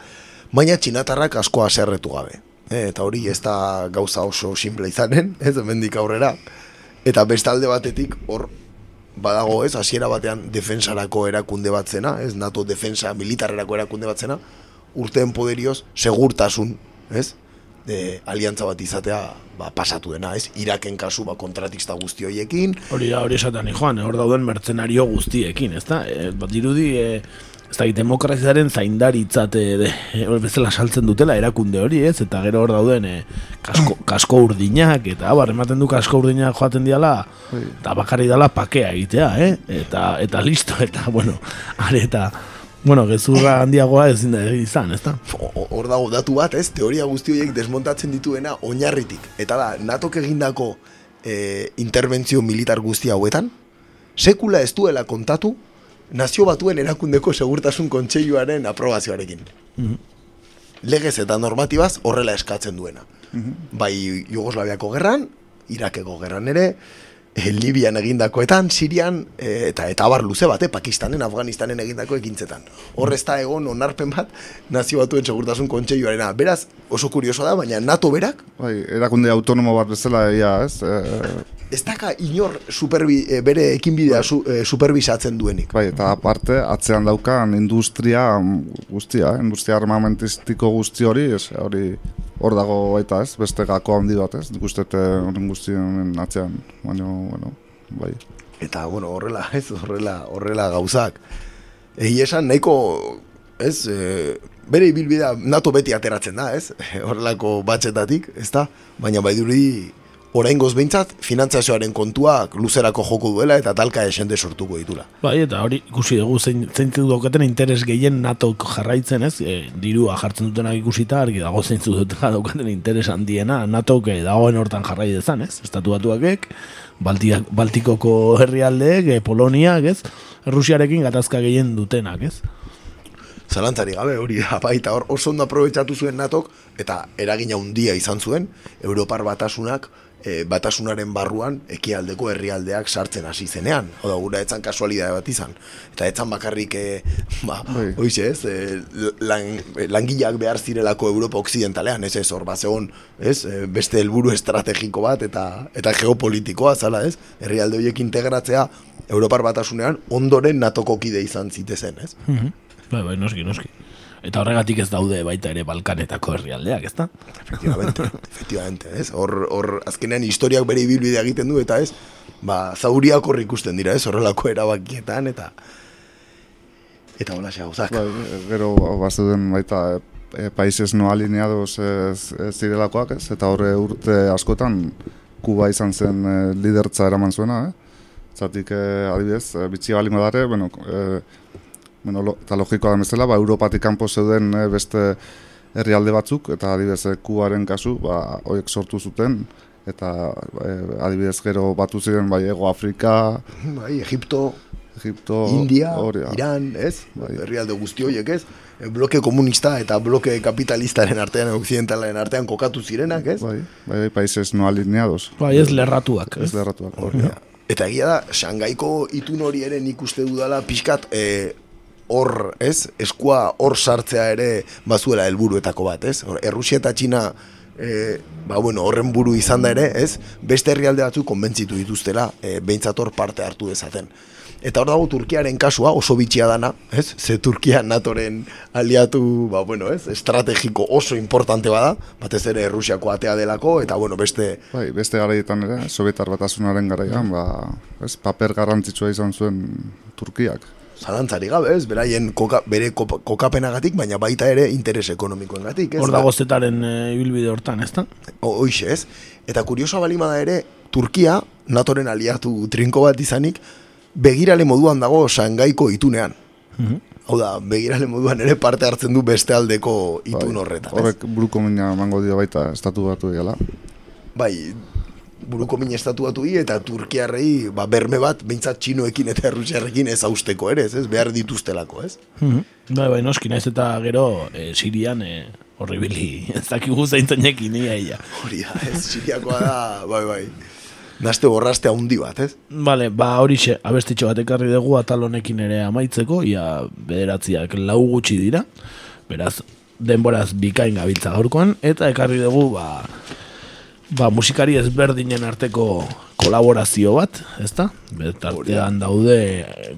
baina txinatarrak asko aserretu gabe. E, eta hori ez da gauza oso simple izanen, ez hemendik aurrera. Eta bestalde batetik hor badago ez, hasiera batean defensarako erakunde batzena, ez NATO defensa militarrerako erakunde batzena, urteen poderioz segurtasun, ez? De aliantza bat izatea ba, pasatu dena, ez? Iraken kasu ba, kontratista guzti horiekin. Hori da, hori esaten joan, hor dauden mertzenario guztiekin, ez da? E, bat dirudi, e, ez da, demokraziaren zaindaritzat e, de, e, bezala saltzen dutela erakunde hori, ez? Eta gero hor dauden e, kasko, kasko urdinak, eta bar, ematen du kasko urdinak joaten diala, eta bakarri dala pakea egitea, eh? Eta, eta listo, eta, bueno, are, eta, Bueno, gezurra handiagoa ezin da izan, ezta? Hor dago datu bat, ez? Teoria guzti horiek desmontatzen dituena oinarritik. Eta da, natok egindako e, interbentzio militar guzti hauetan, sekula ez duela kontatu nazio batuen erakundeko segurtasun kontseiluaren aprobazioarekin. Mhm. Legez eta normatibaz horrela eskatzen duena. Mhm. Bai Jugoslaviako gerran, Irakeko gerran ere, e, Libian egindakoetan, Sirian, e, eta eta abar luze bat, eh, Pakistanen, Afganistanen egindako ekintzetan. Hor ez da egon onarpen bat, nazio batuen segurtasun kontseiluarena. Beraz, oso kurioso da, baina NATO berak, Bai, erakunde autonomo bat bezala, ja, ez? E, ez daka inor superbi, bere ekinbidea su, e, superbisatzen duenik. bai, eta aparte, atzean daukan industria mm, guztia, eh? industria armamentistiko guzti hori, ez, hori hor dago baita, ez? Beste gako handi bat, ez? Nik uste eh, horren guztien atzean, baina, bueno, bai. Eta, bueno, horrela, ez, horrela, horrela gauzak. Egi esan, nahiko, ez, e, bere ibilbidea NATO beti ateratzen da, ez? Horrelako batxetatik, ez da? Baina bai duri, oraingoz behintzat, finantzazioaren kontuak luzerako joko duela eta talka esende sortuko ditula. Bai, eta hori ikusi dugu zein zeintzu daukaten interes gehien NATO jarraitzen, ez? E, dirua jartzen dutenak ikusita argi dago zeintzu dutela daukaten interes handiena NATO ke dagoen hortan jarrai dezan, ez? Estatu batuakek, Baltiak, Baltikoko herrialdeek, e, Poloniak, ez? Rusiarekin gatazka gehien dutenak, ez? Zalantzari gabe hori da, baita hor oso ondo aprobetsatu zuen natok eta eragina handia izan zuen Europar batasunak e, batasunaren barruan ekialdeko herrialdeak sartzen hasi zenean. Hau da, gura etzan kasualidade bat izan. Eta etzan bakarrik, e, ba, Bai. hoize ez, e, lan, langileak behar zirelako Europa Occidentalean, ez ez, hor bat zegoen, ez, e, beste helburu estrategiko bat eta eta geopolitikoa, zala ez, herrialde horiek integratzea Europar batasunean ondoren natoko kide izan zitezen, ez? Bai, bai, noski, noski. Eta horregatik ez daude baita ere Balkanetako herrialdeak, ezta? Efectivamente, efectivamente, ez? Hor, hor azkenean historiak bere ibilbidea egiten du eta ez, ba, zauriak hor ikusten dira, ez? Horrelako erabakietan eta eta hola gauzak. Bai, gero bazuden baita e, e, países no alineados ez, ez zirelakoak, ez? Eta horre urte askotan Kuba izan zen e, lidertza eraman zuena, eh? Zatik, e, adibidez, e, bitxi balin badare, bueno, e, bueno, lo, eta logikoa da bezala, ba, Europatik kanpo zeuden e, beste herrialde batzuk, eta adibidez, e, Kubaren kasu, ba, horiek sortu zuten, eta e, adibidez gero batu ziren, bai, Ego Afrika, Bai, Egipto, Egipto, India, hori da. Iran, ez? Bai. Herrialde guzti horiek, ez? Bloke komunista eta bloke kapitalistaren artean, occidentalaren artean kokatu zirenak, ez? Bai, bai, bai, países no alineados. Bai, ez lerratuak, Ez ez? lerratuak. Hori. Eta egia da, Shangaiko itun hori ere nik uste dudala pixkat e, hor, ez? Eskua hor sartzea ere bazuela helburuetako bat, ez? Hor, Errusia eta Txina e, ba, bueno, horren buru izan da ere, ez? Beste herrialde batzu konbentzitu dituztela, e, behintzat hor parte hartu dezaten. Eta hor dago Turkiaren kasua oso bitxia dana, ez? Ze Turkia natoren aliatu, ba, bueno, ez? Estrategiko oso importante bada, batez ere Rusiako atea delako, eta, bueno, beste... Bai, beste garaietan ere, Sovietar batasunaren garaian, ba, ez, paper garrantzitsua izan zuen Turkiak. Zalantzari gabe, ez? Beraien koka, bere kokapenagatik, baina baita ere interes ekonomikoengatik, ez? Hor dago zetaren e, ibilbide hortan, ez da? O- ez? Eta kuriosoa balima da ere, Turkia, natoren aliatu trinko bat izanik, begirale moduan dago Sangaiko itunean. Hau da, begirale moduan ere parte hartzen du beste aldeko itun Bai, horretan. Horrek buruko mina emango dio baita estatu batu diala. Bai, buruko min estatuatu eta Turkiarrei ba, berme bat, behintzat txinoekin eta errusiarrekin ez hausteko ere, ez, ez? Behar dituztelako, ez? Bai, bai, noski, naiz eta gero e, Sirian e, horribili, ez dakigu zaintzanekin ia ia. Hori da, ez? Siriakoa da, bai, bai. Naste borraste handi bat, ez? Bale, ba horixe, abestitxo bat ekarri dugu atal honekin ere amaitzeko, ia bederatziak lau gutxi dira, beraz, denboraz bikain gabiltza gaurkoan, eta ekarri dugu, ba, ba musikari ezberdinen arteko kolaborazio bat, ezta? Betartean daude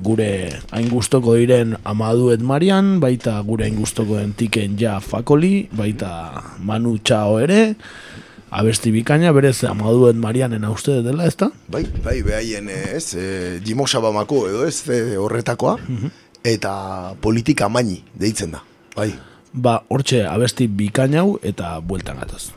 gure hain gustoko diren Amaduet Marian, baita gure hain gustoko den Tiken Ja Fakoli, baita Manu Chao ere, abesti bikaina, berez Amaduet Marianen uste dela, ezta? Bai, bai, behaien, ez, e, Jimo Sabamako edo ez, e, horretakoa, eta politika maini deitzen da, bai. Ba, hortxe abesti bikaina hau eta bueltan gatoz.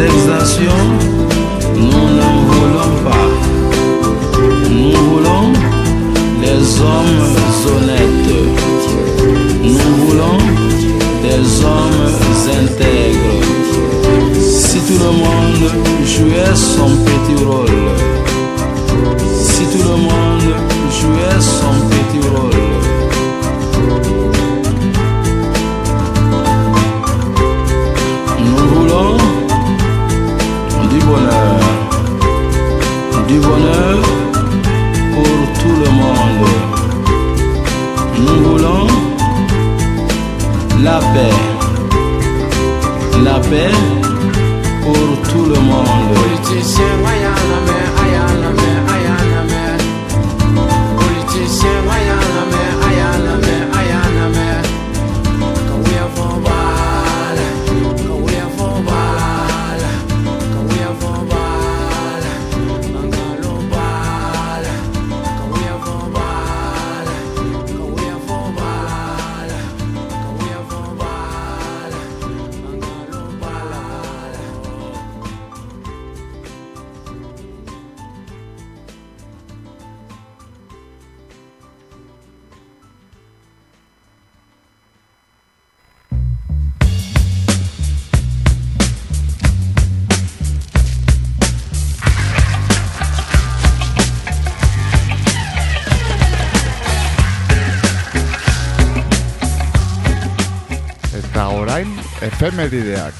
Nous n'en voulons pas. Nous voulons des hommes honnêtes. Nous voulons des hommes intègres. Si tout le monde jouait son petit rôle, si tout le monde jouait son petit rôle, nous voulons bonheur, du bonheur pour tout le monde. Nous voulons la paix, la paix pour tout le monde. Efemerideak.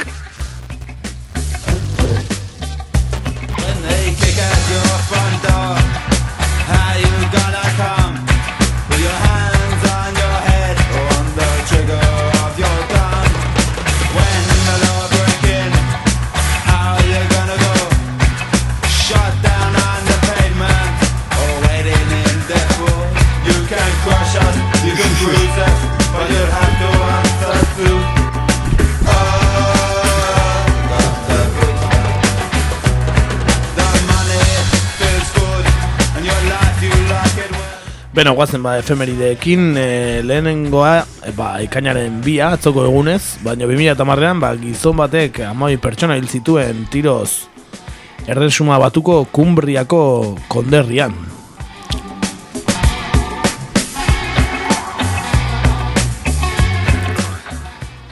Beno, guazen ba, efemerideekin e, lehenengoa, e, ba, ikainaren bia, atzoko egunez, baina 2008an, ba, gizon batek amai pertsona hil zituen tiroz erresuma batuko kumbriako konderrian.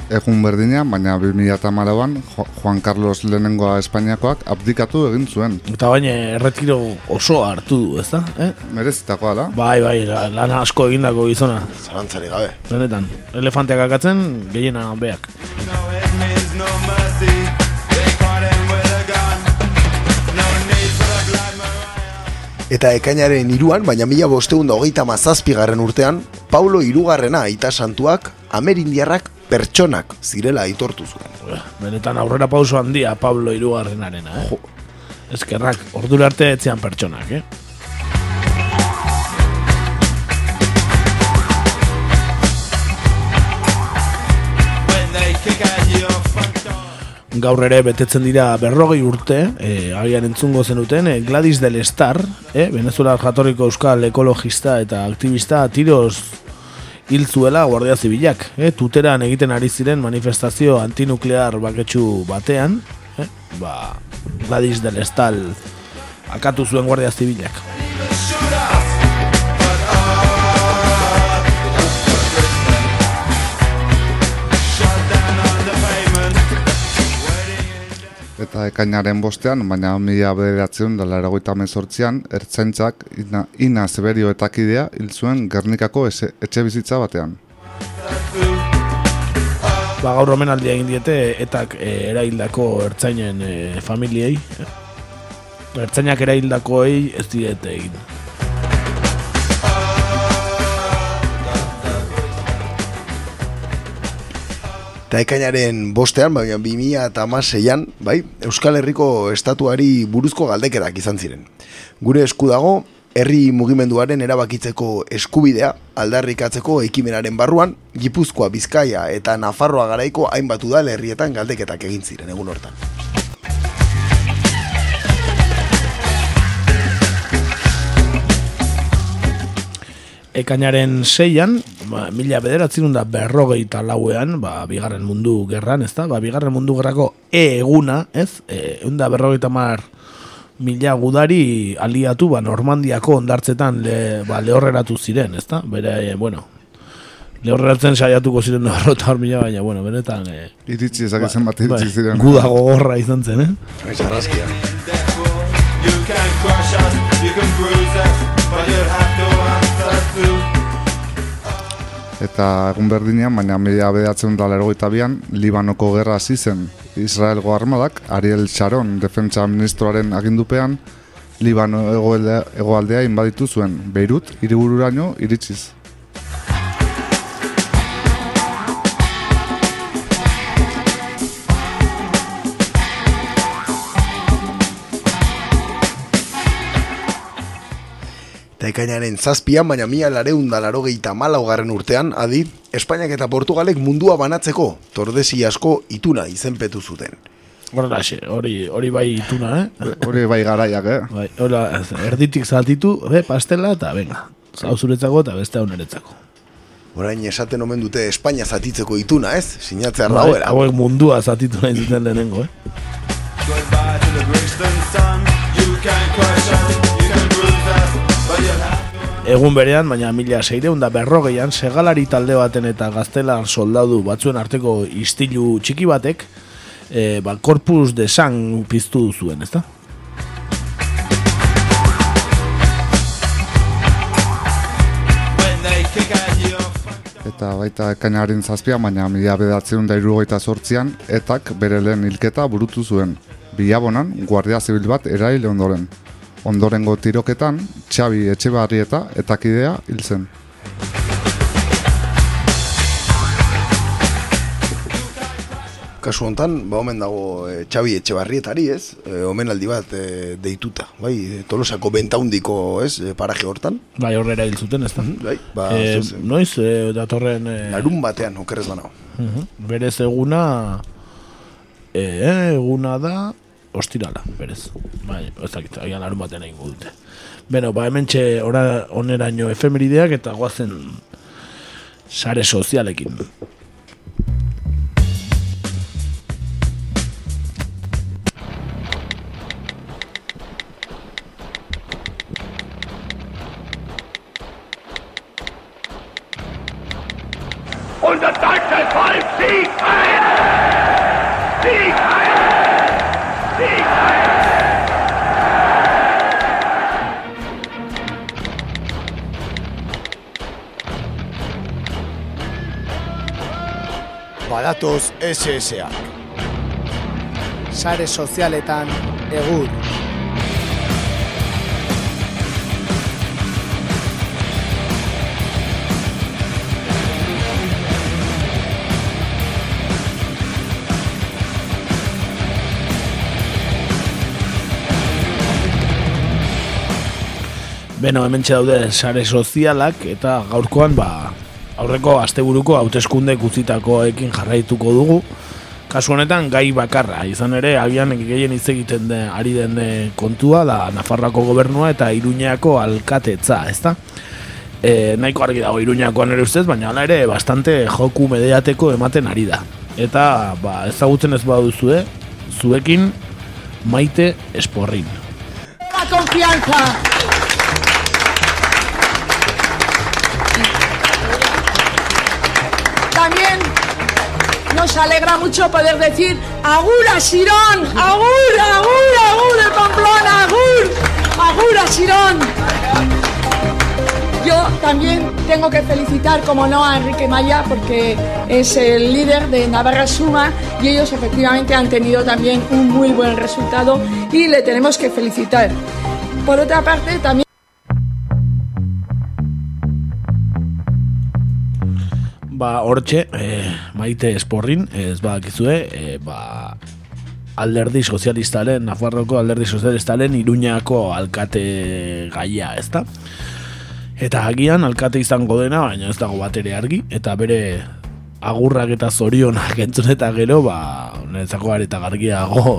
Egun berdinean, baina 2008an Jo- Juan Carlos lehenengoa Espainiakoak abdikatu egin zuen. Eta baina erretiro oso hartu du, ezta? Eh? Merezitakoa da. Bai, bai, la- lan asko egindako gizona. Zalantzari gabe. Benetan, elefanteak akatzen, gehiena beak. Eta ekainaren iruan, baina mila bosteun da hogeita mazazpigarren urtean, Paulo irugarrena aita santuak, Amerindiarrak pertsonak zirela aitortu zuen. Benetan aurrera pauso handia Pablo irugarrenarena, eh? Eskerrak, ordura arte etzean pertsonak, eh? Gaur ere betetzen dira berrogei urte, eh, agian entzungo zenuten, eh, Gladys del Star, eh, Venezuela jatorriko euskal ekologista eta aktivista tiroz hil zuela Guardia Zibilak. Eh, tuteran egiten ari ziren manifestazio antinuklear baketsu batean, eh, ba, Gladys del Star akatu zuen Guardia Zibilak. Eta ekainaren bostean, baina mila bederatzen da laragoita mezortzian, ertzaintzak ina, ina zeberio etakidea hil zuen Gernikako etxe bizitza batean. Ba, gaur omenaldia egin diete etak e, eraildako ertzainen e, familiei. Ertzainak eraildakoei ez diete egin. Eta ekainaren bostean, baina 2000 eta amaseian, bai, Euskal Herriko estatuari buruzko galdeketak izan ziren. Gure esku dago, herri mugimenduaren erabakitzeko eskubidea aldarrikatzeko ekimenaren barruan, Gipuzkoa, Bizkaia eta Nafarroa garaiko hainbat udal herrietan galdeketak egin ziren egun hortan. ekainaren seian, ba, mila bederatzen da berrogeita lauean, ba, bigarren mundu gerran, ez da? Ba, bigarren mundu gerrako E eguna, ez? E, eunda berrogeita mar mila gudari aliatu, ba, Normandiako ondartzetan le, ba, lehorreratu ziren, ez da? Bere, e, bueno, lehorreratzen saiatuko ziren berrota hor mila, baina, bueno, benetan... E, Iritsi ezak ezen bat iritsi ziren. Guda gogorra izan zen, eh? Arraskia. Eta egun berdinean, baina mila bedatzen da lerogeita bian, Libanoko gerra hasi zen. Israelgo armadak, Ariel Sharon, defentsa ministroaren agindupean, Libano egoaldea inbaditu zuen, Beirut, hiribururaino iritsiz. Eta ekainaren zazpian, baina mila lareun da larogeita malaugarren urtean, adi, Espainiak eta Portugalek mundua banatzeko tordesi asko ituna izenpetu zuten. Horrelaxe, hori, hori bai ituna, eh? Hori bai garaiak, eh? Bai, hola, erditik zaltitu, be, pastela, eta venga, zau zuretzako eta beste hau niretzako. Orain esaten omen dute Espainia zatitzeko ituna, ez? Sinatzea Bai, rauera. hauek mundua zatitu nahi zuten lehenengo, eh? Egun berean, baina mila seireun da berrogeian, segalari talde baten eta gaztelar soldadu batzuen arteko istilu txiki batek, e, ba, korpus de sang piztu zuen, ezta? Eta baita ekainaren zazpia, baina mila bedatzen da irurogeita sortzian, etak bere lehen hilketa burutu zuen. Bilabonan, guardia zibil bat erail ondoren. Ondorengo tiroketan, Xabi Etxebarrieta etakidea hil zen. Kasu hontan, ba omen dago e, Xabi Etxebarrietari, ez? E, omenaldi bat e, deituta, bai? E, Tolosako bentaundiko, ez? E, paraje hortan. Bai, horrera hil zuten, ezta? Bai, ba, Eh, zuzen. noiz, e, datorren... E, Larun batean, okerrez banao. Mhm. Berez eguna e, eguna da ostirala, berez. Bai, ez dakit, agian larun batean egingo dute. Beno, ba hemen txe oneraino efemerideak eta guazen sare sozialekin. Badatoz SSA. Sare sozialetan egur. Beno, hemen daude sare sozialak eta gaurkoan ba, aurreko asteburuko hauteskunde utzitakoekin jarraituko dugu. Kasu honetan gai bakarra, izan ere agian gehien hitz egiten de, ari den eh, kontua da Nafarroako gobernua eta Iruñeako alkatetza, ezta? E, nahiko argi dago Iruñeakoan ere ustez, baina hala ere bastante joku mediateko ematen ari da. Eta ba, ezagutzen ez baduzue, zuekin maite esporrin. La confianza. Alegra mucho poder decir Agur a Sirón, Agur, Agur, Agur de Pamplona, Agur, Agur a Sirón. Yo también tengo que felicitar, como no, a Enrique Maya, porque es el líder de Navarra Suma y ellos efectivamente han tenido también un muy buen resultado y le tenemos que felicitar. Por otra parte, también... Ba, hortxe, e, maite esporrin, ez badakizue, e, ba, alderdi sozialistaren, Nafarroko alderdi sozialistaren Iruñako alkate gaia, ezta? Eta agian alkate izango dena, baina ez dago bat ere argi, eta bere agurrak eta zorionak entzun eta gero, ba, niretzako areta gargiago,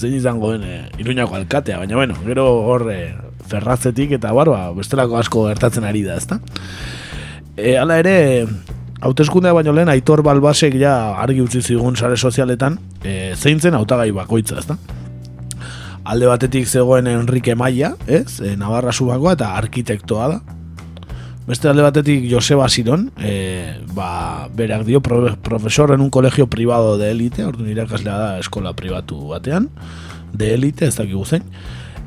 zein izango den Iruñako alkatea, baina bueno, gero hor e, ferrazetik eta bar, ba, bestelako asko gertatzen ari da, ezta? E, hala ere, hauteskundea baino lehen Aitor Balbasek ja argi utzi zigun sare sozialetan, e, zein zen hautagai bakoitza, ezta? Alde batetik zegoen Enrique Maia, ez? E, Navarra subakoa eta arkitektoa da. Beste alde batetik Joseba Siron, e, ba, berak dio pro, profesor en un colegio privado de élite, orduan irakaslea da eskola pribatu batean, de élite, ez dakigu zein.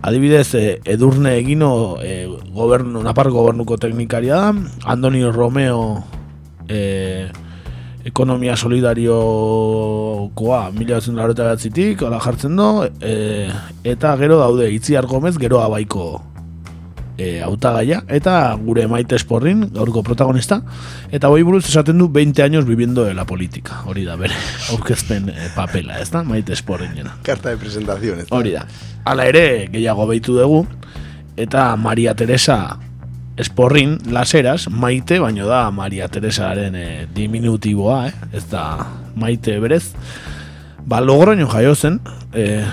Adibidez, e, Edurne Egino, e, gobernu, Napar gobernuko teknikaria da, Andoni Romeo, e, ekonomia solidariokoa mila batzen batzitik, hola jartzen do, e, eta gero daude, Itziar Gomez, gero abaiko e, hautagaia eta gure maite esporrin, gaurko protagonista, eta hoi buruz esaten du 20 años viviendo de la política, hori da bere, aurkezpen e, papela, ez da, maite esporrin jena. Carta de presentación. ez da? Hori da. Hala ere, gehiago behitu dugu, eta Maria Teresa esporrin, laseras, maite, baino da Maria Teresaren e, diminutiboa, eh? ez da maite berez. Ba, logroño jaio zen, e,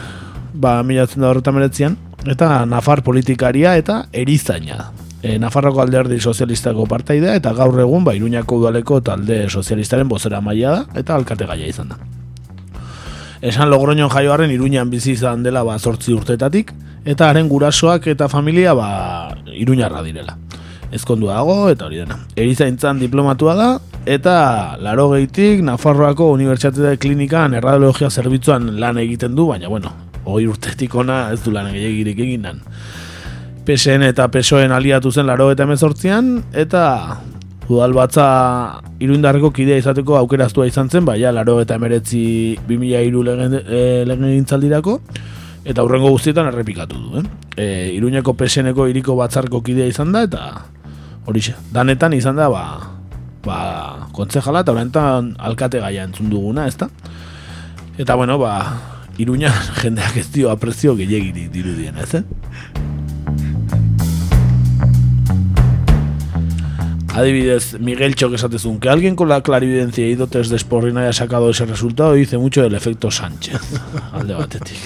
ba, milatzen da horretan meretzian, eta Nafar politikaria eta erizaina. E, Nafarroko alderdi sozialistako partaidea eta gaur egun ba, Iruñako udaleko talde sozialistaren bozera maila da eta alkate gaia izan da. Esan Logroñon jaioaren Iruñan bizi izan dela ba, zortzi urtetatik eta haren gurasoak eta familia ba, Iruñarra direla. Ezkondu dago eta hori dena. Erizaintzan diplomatua da eta laro gehitik Nafarroako Unibertsitate Klinikan erradiologia zerbitzuan lan egiten du, baina bueno, hoi urtetik ona ez du lan gehiagirik egin nan. PSN eta PSOen aliatu zen laro eta emezortzian, eta udal batza iruindarreko kidea izateko aukeraztua izan zen, baina laro eta emeretzi 2002 legen, e, eta hurrengo guztietan errepikatu du. Eh? E, Iruñeko PSNeko iriko batzarko kidea izan da, eta horixe, danetan izan da, ba, ba, kontzejala, eta horrentan alkate gaia entzun duguna, ezta? Eta bueno, ba, Iruña jendeak ez dio aprezio gehiagirik dirudien, ez, eh? Adibidez, Miguel Choc esatezun, que alguien con la clarividencia y dotes de Sporrin haya sacado ese resultado dice mucho del efecto Sánchez. Alde batetik.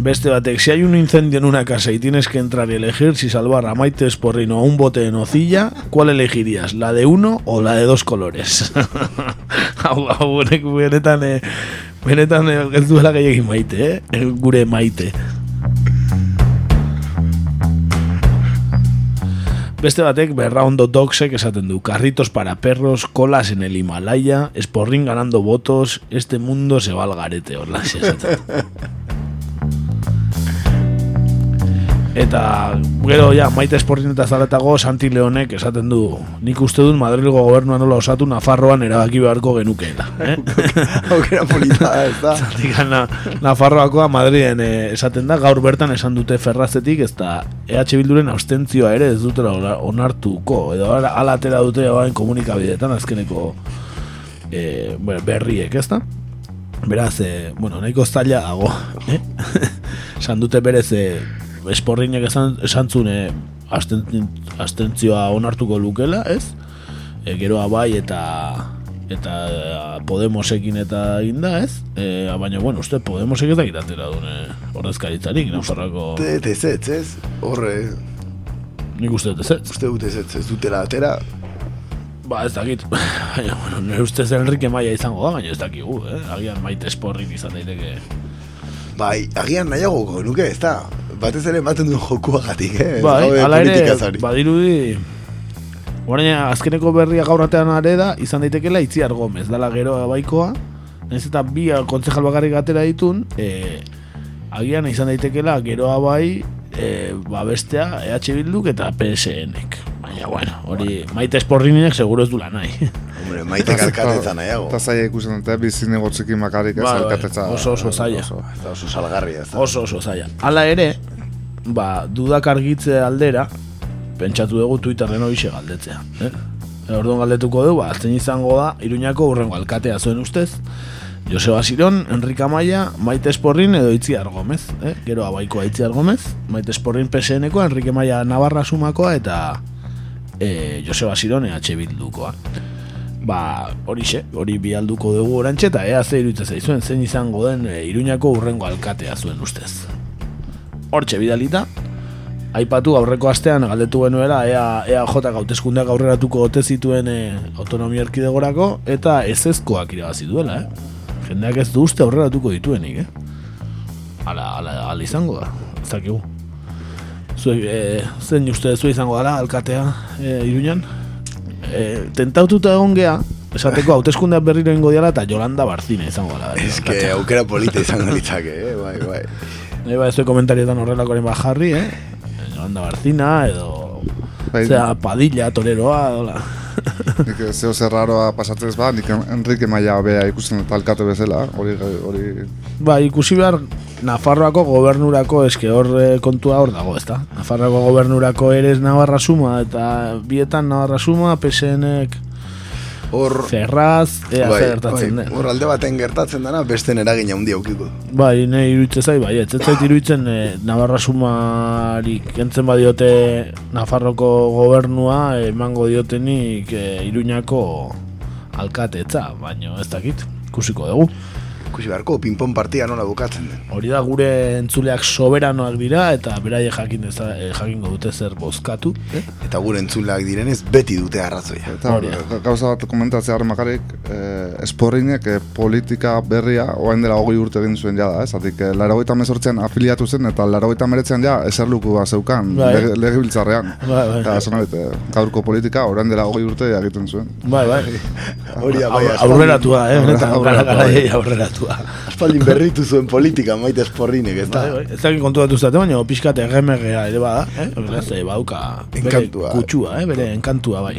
Beste batek, si hay un incendio en una casa y tienes que entrar y elegir si salvar a Maite Sporrin o un bote de nocilla, ¿cuál elegirías? ¿La de uno o la de dos colores? hau, hau, benetan, eh, benetan eh, ez duela gehiagin maite, eh? Gure maite. Beste batek berraundo dogsek esaten du Carritos para perros, colas en el Himalaya Esporrin ganando votos Este mundo se va al garete Horla esaten Eta gero ja maite esportin eta zaretago Santi Leonek esaten du Nik uste dut Madrilgo gobernua nola osatu Nafarroan erabaki beharko genukeela eh? Aukera polita, ez da? Zatik na, Nafarroakoa Madriden eh, esaten da Gaur bertan esan dute ferrazetik Ez da EH Bilduren austentzioa ere Ez dutela ona- onartuko Edo ala ala atera dute orain komunikabideetan Azkeneko eh, bueno, berriek ez da Beraz, eh, bueno, nahiko zaila dago eh? Esan dute berez eh, esporrinek esan, esan zuen eh, asten- astentzioa onartuko lukela, ez? E, geroa bai eta eta eh, Podemosekin eta egin da, ez? E, baina, bueno, uste Podemosek ez da giratera dune ordezkaritzarik, Nafarroko... Uste ez, ez? Horre... Nik uste dut ez ez. Uste dut ez ez, ez dutela atera. Ba, ez dakit. Baina, bueno, nire ustez Enrique Maia izango da, baina ez dakigu, eh? Agian maite esporrik izan daiteke... Bai, agian nahiago nuke, ez da? Batez ere ematen duen jokuagatik, eh? Ez Bai, ala ere, badirudi Orain azkeneko berria gaur artean are da Izan daitekela Itziar Gomez Dala gero baikoa Naiz eta bi kontzejal bakarrik atera ditun e, Agian izan daitekela geroa bai e, ba bestea EH Bilduk eta PSNek Baina bueno, hori maite esporrinek seguro ez du lan nahi Hombre, maite alkatetza nahiago. Eta zaila ikusten dute, bizine gotzekin makarik ez bai, alkatetza. oso oso zaila. Ez da oso salgarria, ez? Oso oso zaila. Hala ere, ba, dudak argitze aldera, pentsatu dugu Twitterren hori galdetzea. Eh? Orduan galdetuko dugu, ba, zein izango da, Iruñako urrengo alkatea zuen ustez, Joseba Siron, Enrique Amaya, Maite Esporrin edo Itziar Gomez. Eh? Gero abaikoa Itziar Gomez, Maite Esporrin PSN-koa, Enrique Amaya Navarra Sumakoa eta e, Joseba Siron EH Bildukoa. Ba, horixe, hori bialduko dugu orantxe eta ea ze iruditzen zaizuen, zein izango den e, Iruñako urrengo alkatea zuen ustez. Hortxe bidalita, aipatu aurreko astean galdetu genuela ea, ea jota gauteskundeak aurreratuko ote zituen e, autonomia erkidegorako eta ez ezkoak irabazi duela, eh? Jendeak ez du uste aurreratuko dituenik, eh? Ala, ala, ala izango da, ez dakigu. Zuek, e, zen uste zu izango dela, alkatea, e, iruñan? E, tentaututa egon gea, esateko hauteskundeak berriro ingo diala eta Jolanda Barzina izango dela. Ez que aukera polita izango litzake, eh? bai, bai. Nahi ba, ez komentarietan horrelakoren bat jarri, eh? Jolanda Barzina, edo... Bai. Zea, Padilla, Toreroa, dola. Nik zeo zer raroa pasatzen ez ba, nik Enrique Maia bea ikusten eta alkate bezala, hori, hori... Ba, ikusi behar Nafarroako gobernurako eske hor eh, kontua hor dago, ezta? Nafarroako gobernurako ere Navarra suma eta bietan Navarra suma, PSNek Hor... Ferraz, ea bai, gertatzen bai, den. Hor alde baten gertatzen dena, beste eragin handia aukiko. Bai, ne iruditzen zai, bai, ez zait iruditzen eh, Navarra sumari kentzen badiote Nafarroko gobernua emango diotenik eh, Iruñako alkatetza, baino ez dakit, ikusiko dugu. Ikusi beharko, ping-pong partia nola bukatzen den. Hori da gure entzuleak soberanoak dira eta beraiek jakin deza, eh, jakingo dute zer bozkatu. Eh? Eta gure entzuleak direnez, beti dute arrazoia. Eta ga- gauza bat komentatzea harren bakarrik, eh, esporrinek eh, politika berria oain dela hogei urte egin zuen jada, ez? Zatik, eh, laragoita mezortzean afiliatu zen eta laragoita meretzean ja eserluku bat zeukan, Bai. lege- legebiltzarrean. Bai, bai. Eta dut, eh, gaurko politika orain dela hogei urte egiten zuen. Bai, bai. Hori da, bai, aurreratua, eh? Benetan, Aurreratua, bai. aurreratua. Aspaldin berritu zuen politika maite esporrinek, ez da? Bai, bai. Ez dakit kontu datu zate, baina pixkat RMGa ere bada, eh? Beraz, eh, bauka Enkantua. kutsua, eh? Bere enkantua, bai.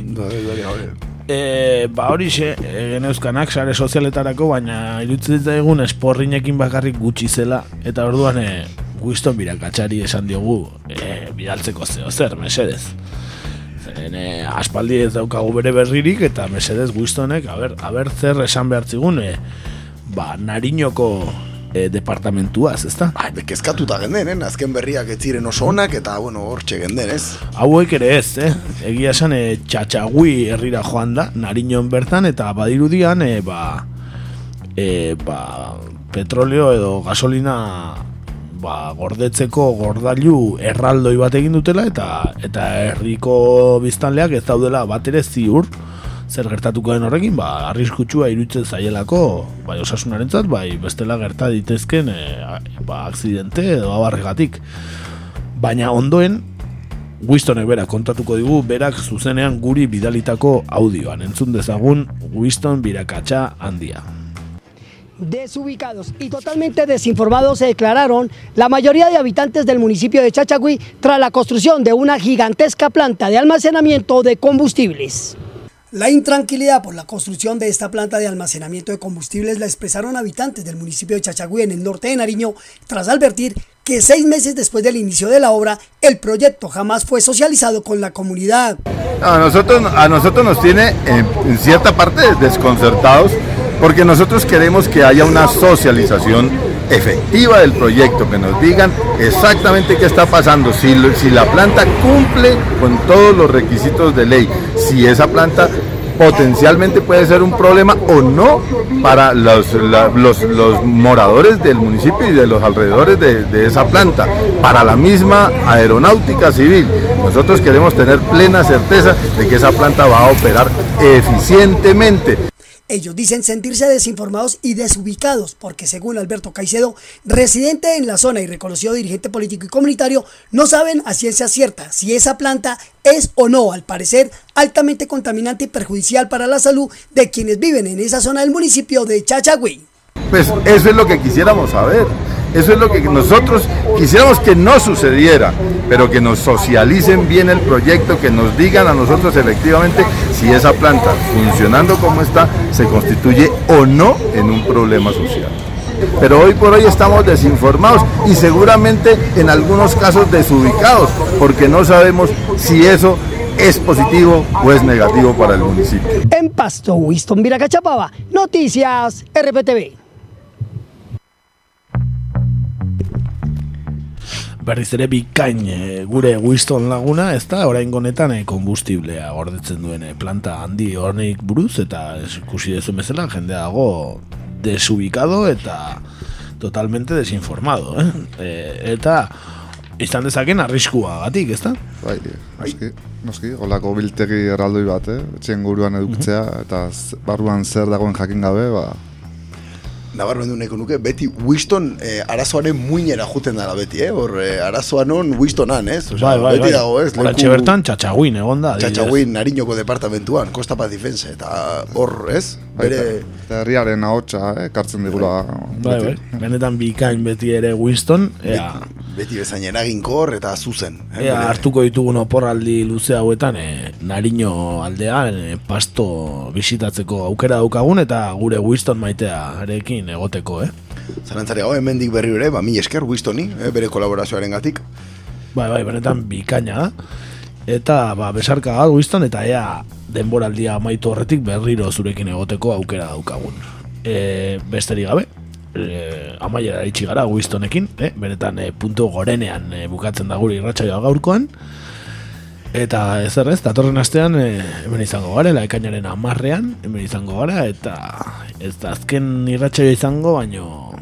E, ba hori xe, e, geneuzkanak sare sozialetarako, baina irutzen zaigun esporrinekin bakarrik gutxi zela, eta orduan e, Winston birakatxari esan diogu e, bidaltzeko zeo zer, mesedez. Zen, e, aspaldi ez daukagu bere berririk, eta mesedez Winstonek, aber, aber zer esan behar zigun, e, ba, nariñoko e, departamentuaz, ezta? Bai, bekezkatuta genden, eh? azken berriak ez ziren oso onak, eta, bueno, hortxe genden, ez? Hauek ere ez, eh? Egia esan, e, txatxagui herrira joan da, nariñon bertan, eta badirudian, e, ba, e, ba, petroleo edo gasolina ba, gordetzeko gordailu erraldoi bat egin dutela eta eta herriko biztanleak ez daudela bat ere ziur zer gertatuko den horrekin, ba, arriskutsua iruditzen zaielako, bai osasunarentzat, bai bestela gerta ditezken e, ba, akzidente edo abarregatik. Baina ondoen, Wistonek berak kontatuko digu, berak zuzenean guri bidalitako audioan. Entzun dezagun, Winston birakatxa handia. Desubicados y totalmente desinformados se declararon la mayoría de habitantes del municipio de Chachagüí tras la construcción de una gigantesca planta de almacenamiento de combustibles. La intranquilidad por la construcción de esta planta de almacenamiento de combustibles la expresaron habitantes del municipio de Chachagüí en el norte de Nariño tras advertir que seis meses después del inicio de la obra el proyecto jamás fue socializado con la comunidad. A nosotros, a nosotros nos tiene en, en cierta parte desconcertados porque nosotros queremos que haya una socialización efectiva del proyecto, que nos digan exactamente qué está pasando, si, si la planta cumple con todos los requisitos de ley, si esa planta potencialmente puede ser un problema o no para los, los, los moradores del municipio y de los alrededores de, de esa planta, para la misma aeronáutica civil. Nosotros queremos tener plena certeza de que esa planta va a operar eficientemente. Ellos dicen sentirse desinformados y desubicados porque según Alberto Caicedo, residente en la zona y reconocido dirigente político y comunitario, no saben a ciencia cierta si esa planta es o no, al parecer, altamente contaminante y perjudicial para la salud de quienes viven en esa zona del municipio de Chachagüí. Pues eso es lo que quisiéramos saber. Eso es lo que nosotros quisiéramos que no sucediera, pero que nos socialicen bien el proyecto, que nos digan a nosotros efectivamente si esa planta, funcionando como está, se constituye o no en un problema social. Pero hoy por hoy estamos desinformados y seguramente en algunos casos desubicados, porque no sabemos si eso es positivo o es negativo para el municipio. En Pasto, Winston Viracachapaba, Noticias RPTV. Berriz ere bikain e, gure Winston laguna, ez da, orain honetan e, kombustiblea gordetzen duen e, planta handi hornik buruz, eta ikusi dezu bezala, jende dago desubikado eta totalmente desinformado, eh? E, eta izan dezaken arriskua gatik, ez da? Bai, noski, noski, holako biltegi erraldoi bat, eh? etxen guruan edukitzea, eta z- barruan zer dagoen jakin gabe, ba, Nabarmen du nahiko nuke, beti Winston eh, arazoaren muinera juten dara beti, eh? Hor, eh, arazoa non Winstonan, ez? Osea, Bai, bai, beti bai. dago, ez? Horatxe bertan, txatxaguin egon da. Txatxaguin Nariñoko departamentuan, Costa Paz Defense, eta hor, ez? Bere... eta herriaren ahotsa, eh? kartzen digula. Bai, bai. Benetan bikain beti ere Winston, ea, Beti bezain eraginkor eta zuzen. eh, ea hartuko ditugun oporraldi luze hauetan, e, Nariño aldean, e, pasto bisitatzeko aukera daukagun, eta gure Winston maitea arekin egoteko, eh? Zarantzari hau, hemendik berri ere, ba, mi esker Winstoni, eh, bere kolaborazioaren gatik. Bai, bai, benetan bikaina da. Eta, ba, besarka bat Winston, eta ea denboraldia amaitu horretik berriro zurekin egoteko aukera daukagun. E, besterik gabe, e, amaiera itxi gara Winstonekin, eh? benetan e, puntu gorenean e, bukatzen da gure irratsaioa gaurkoan. Eta ez errez, datorren astean e, hemen izango gara, ekainaren amarrean, hemen izango gara, eta ez da azken irratsaioa izango, baino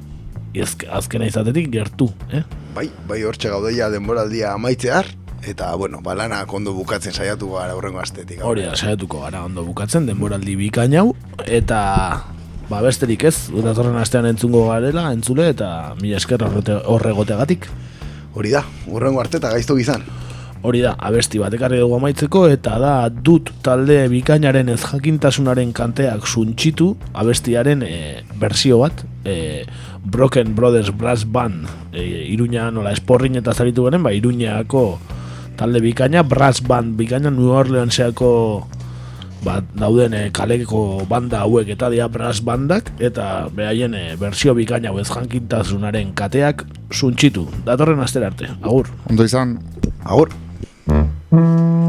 ezk- azkena izatetik gertu, eh? Bai, bai hortxe gaudeia denboraldia amaitzear, eta, bueno, balana ondo bukatzen saiatu gara aurrengo astetik. Hori da, saiatuko gara ondo bukatzen, denboraldi bikain hau, eta ba besterik ez, datorren astean entzungo garela, entzule, eta mila esker horregoteagatik. Hori da, urrengo arte eta gaizto gizan. Hori da, abesti bat ekarri dugu amaitzeko, eta da dut talde bikainaren ez jakintasunaren kanteak suntxitu, abestiaren e, bersio bat, e, Broken Brothers Brass Band, e, Iruña nola esporrin eta zaritu genen, ba, Iruñako talde bikaina, Brass Band bikaina New Orleanseko ba, dauden e, kaleko banda hauek eta dira brass bandak eta behaien e, bersio bikaina hau ez jakintasunaren kateak suntxitu. Datorren astera arte. Agur. Ondo izan. Agur. You.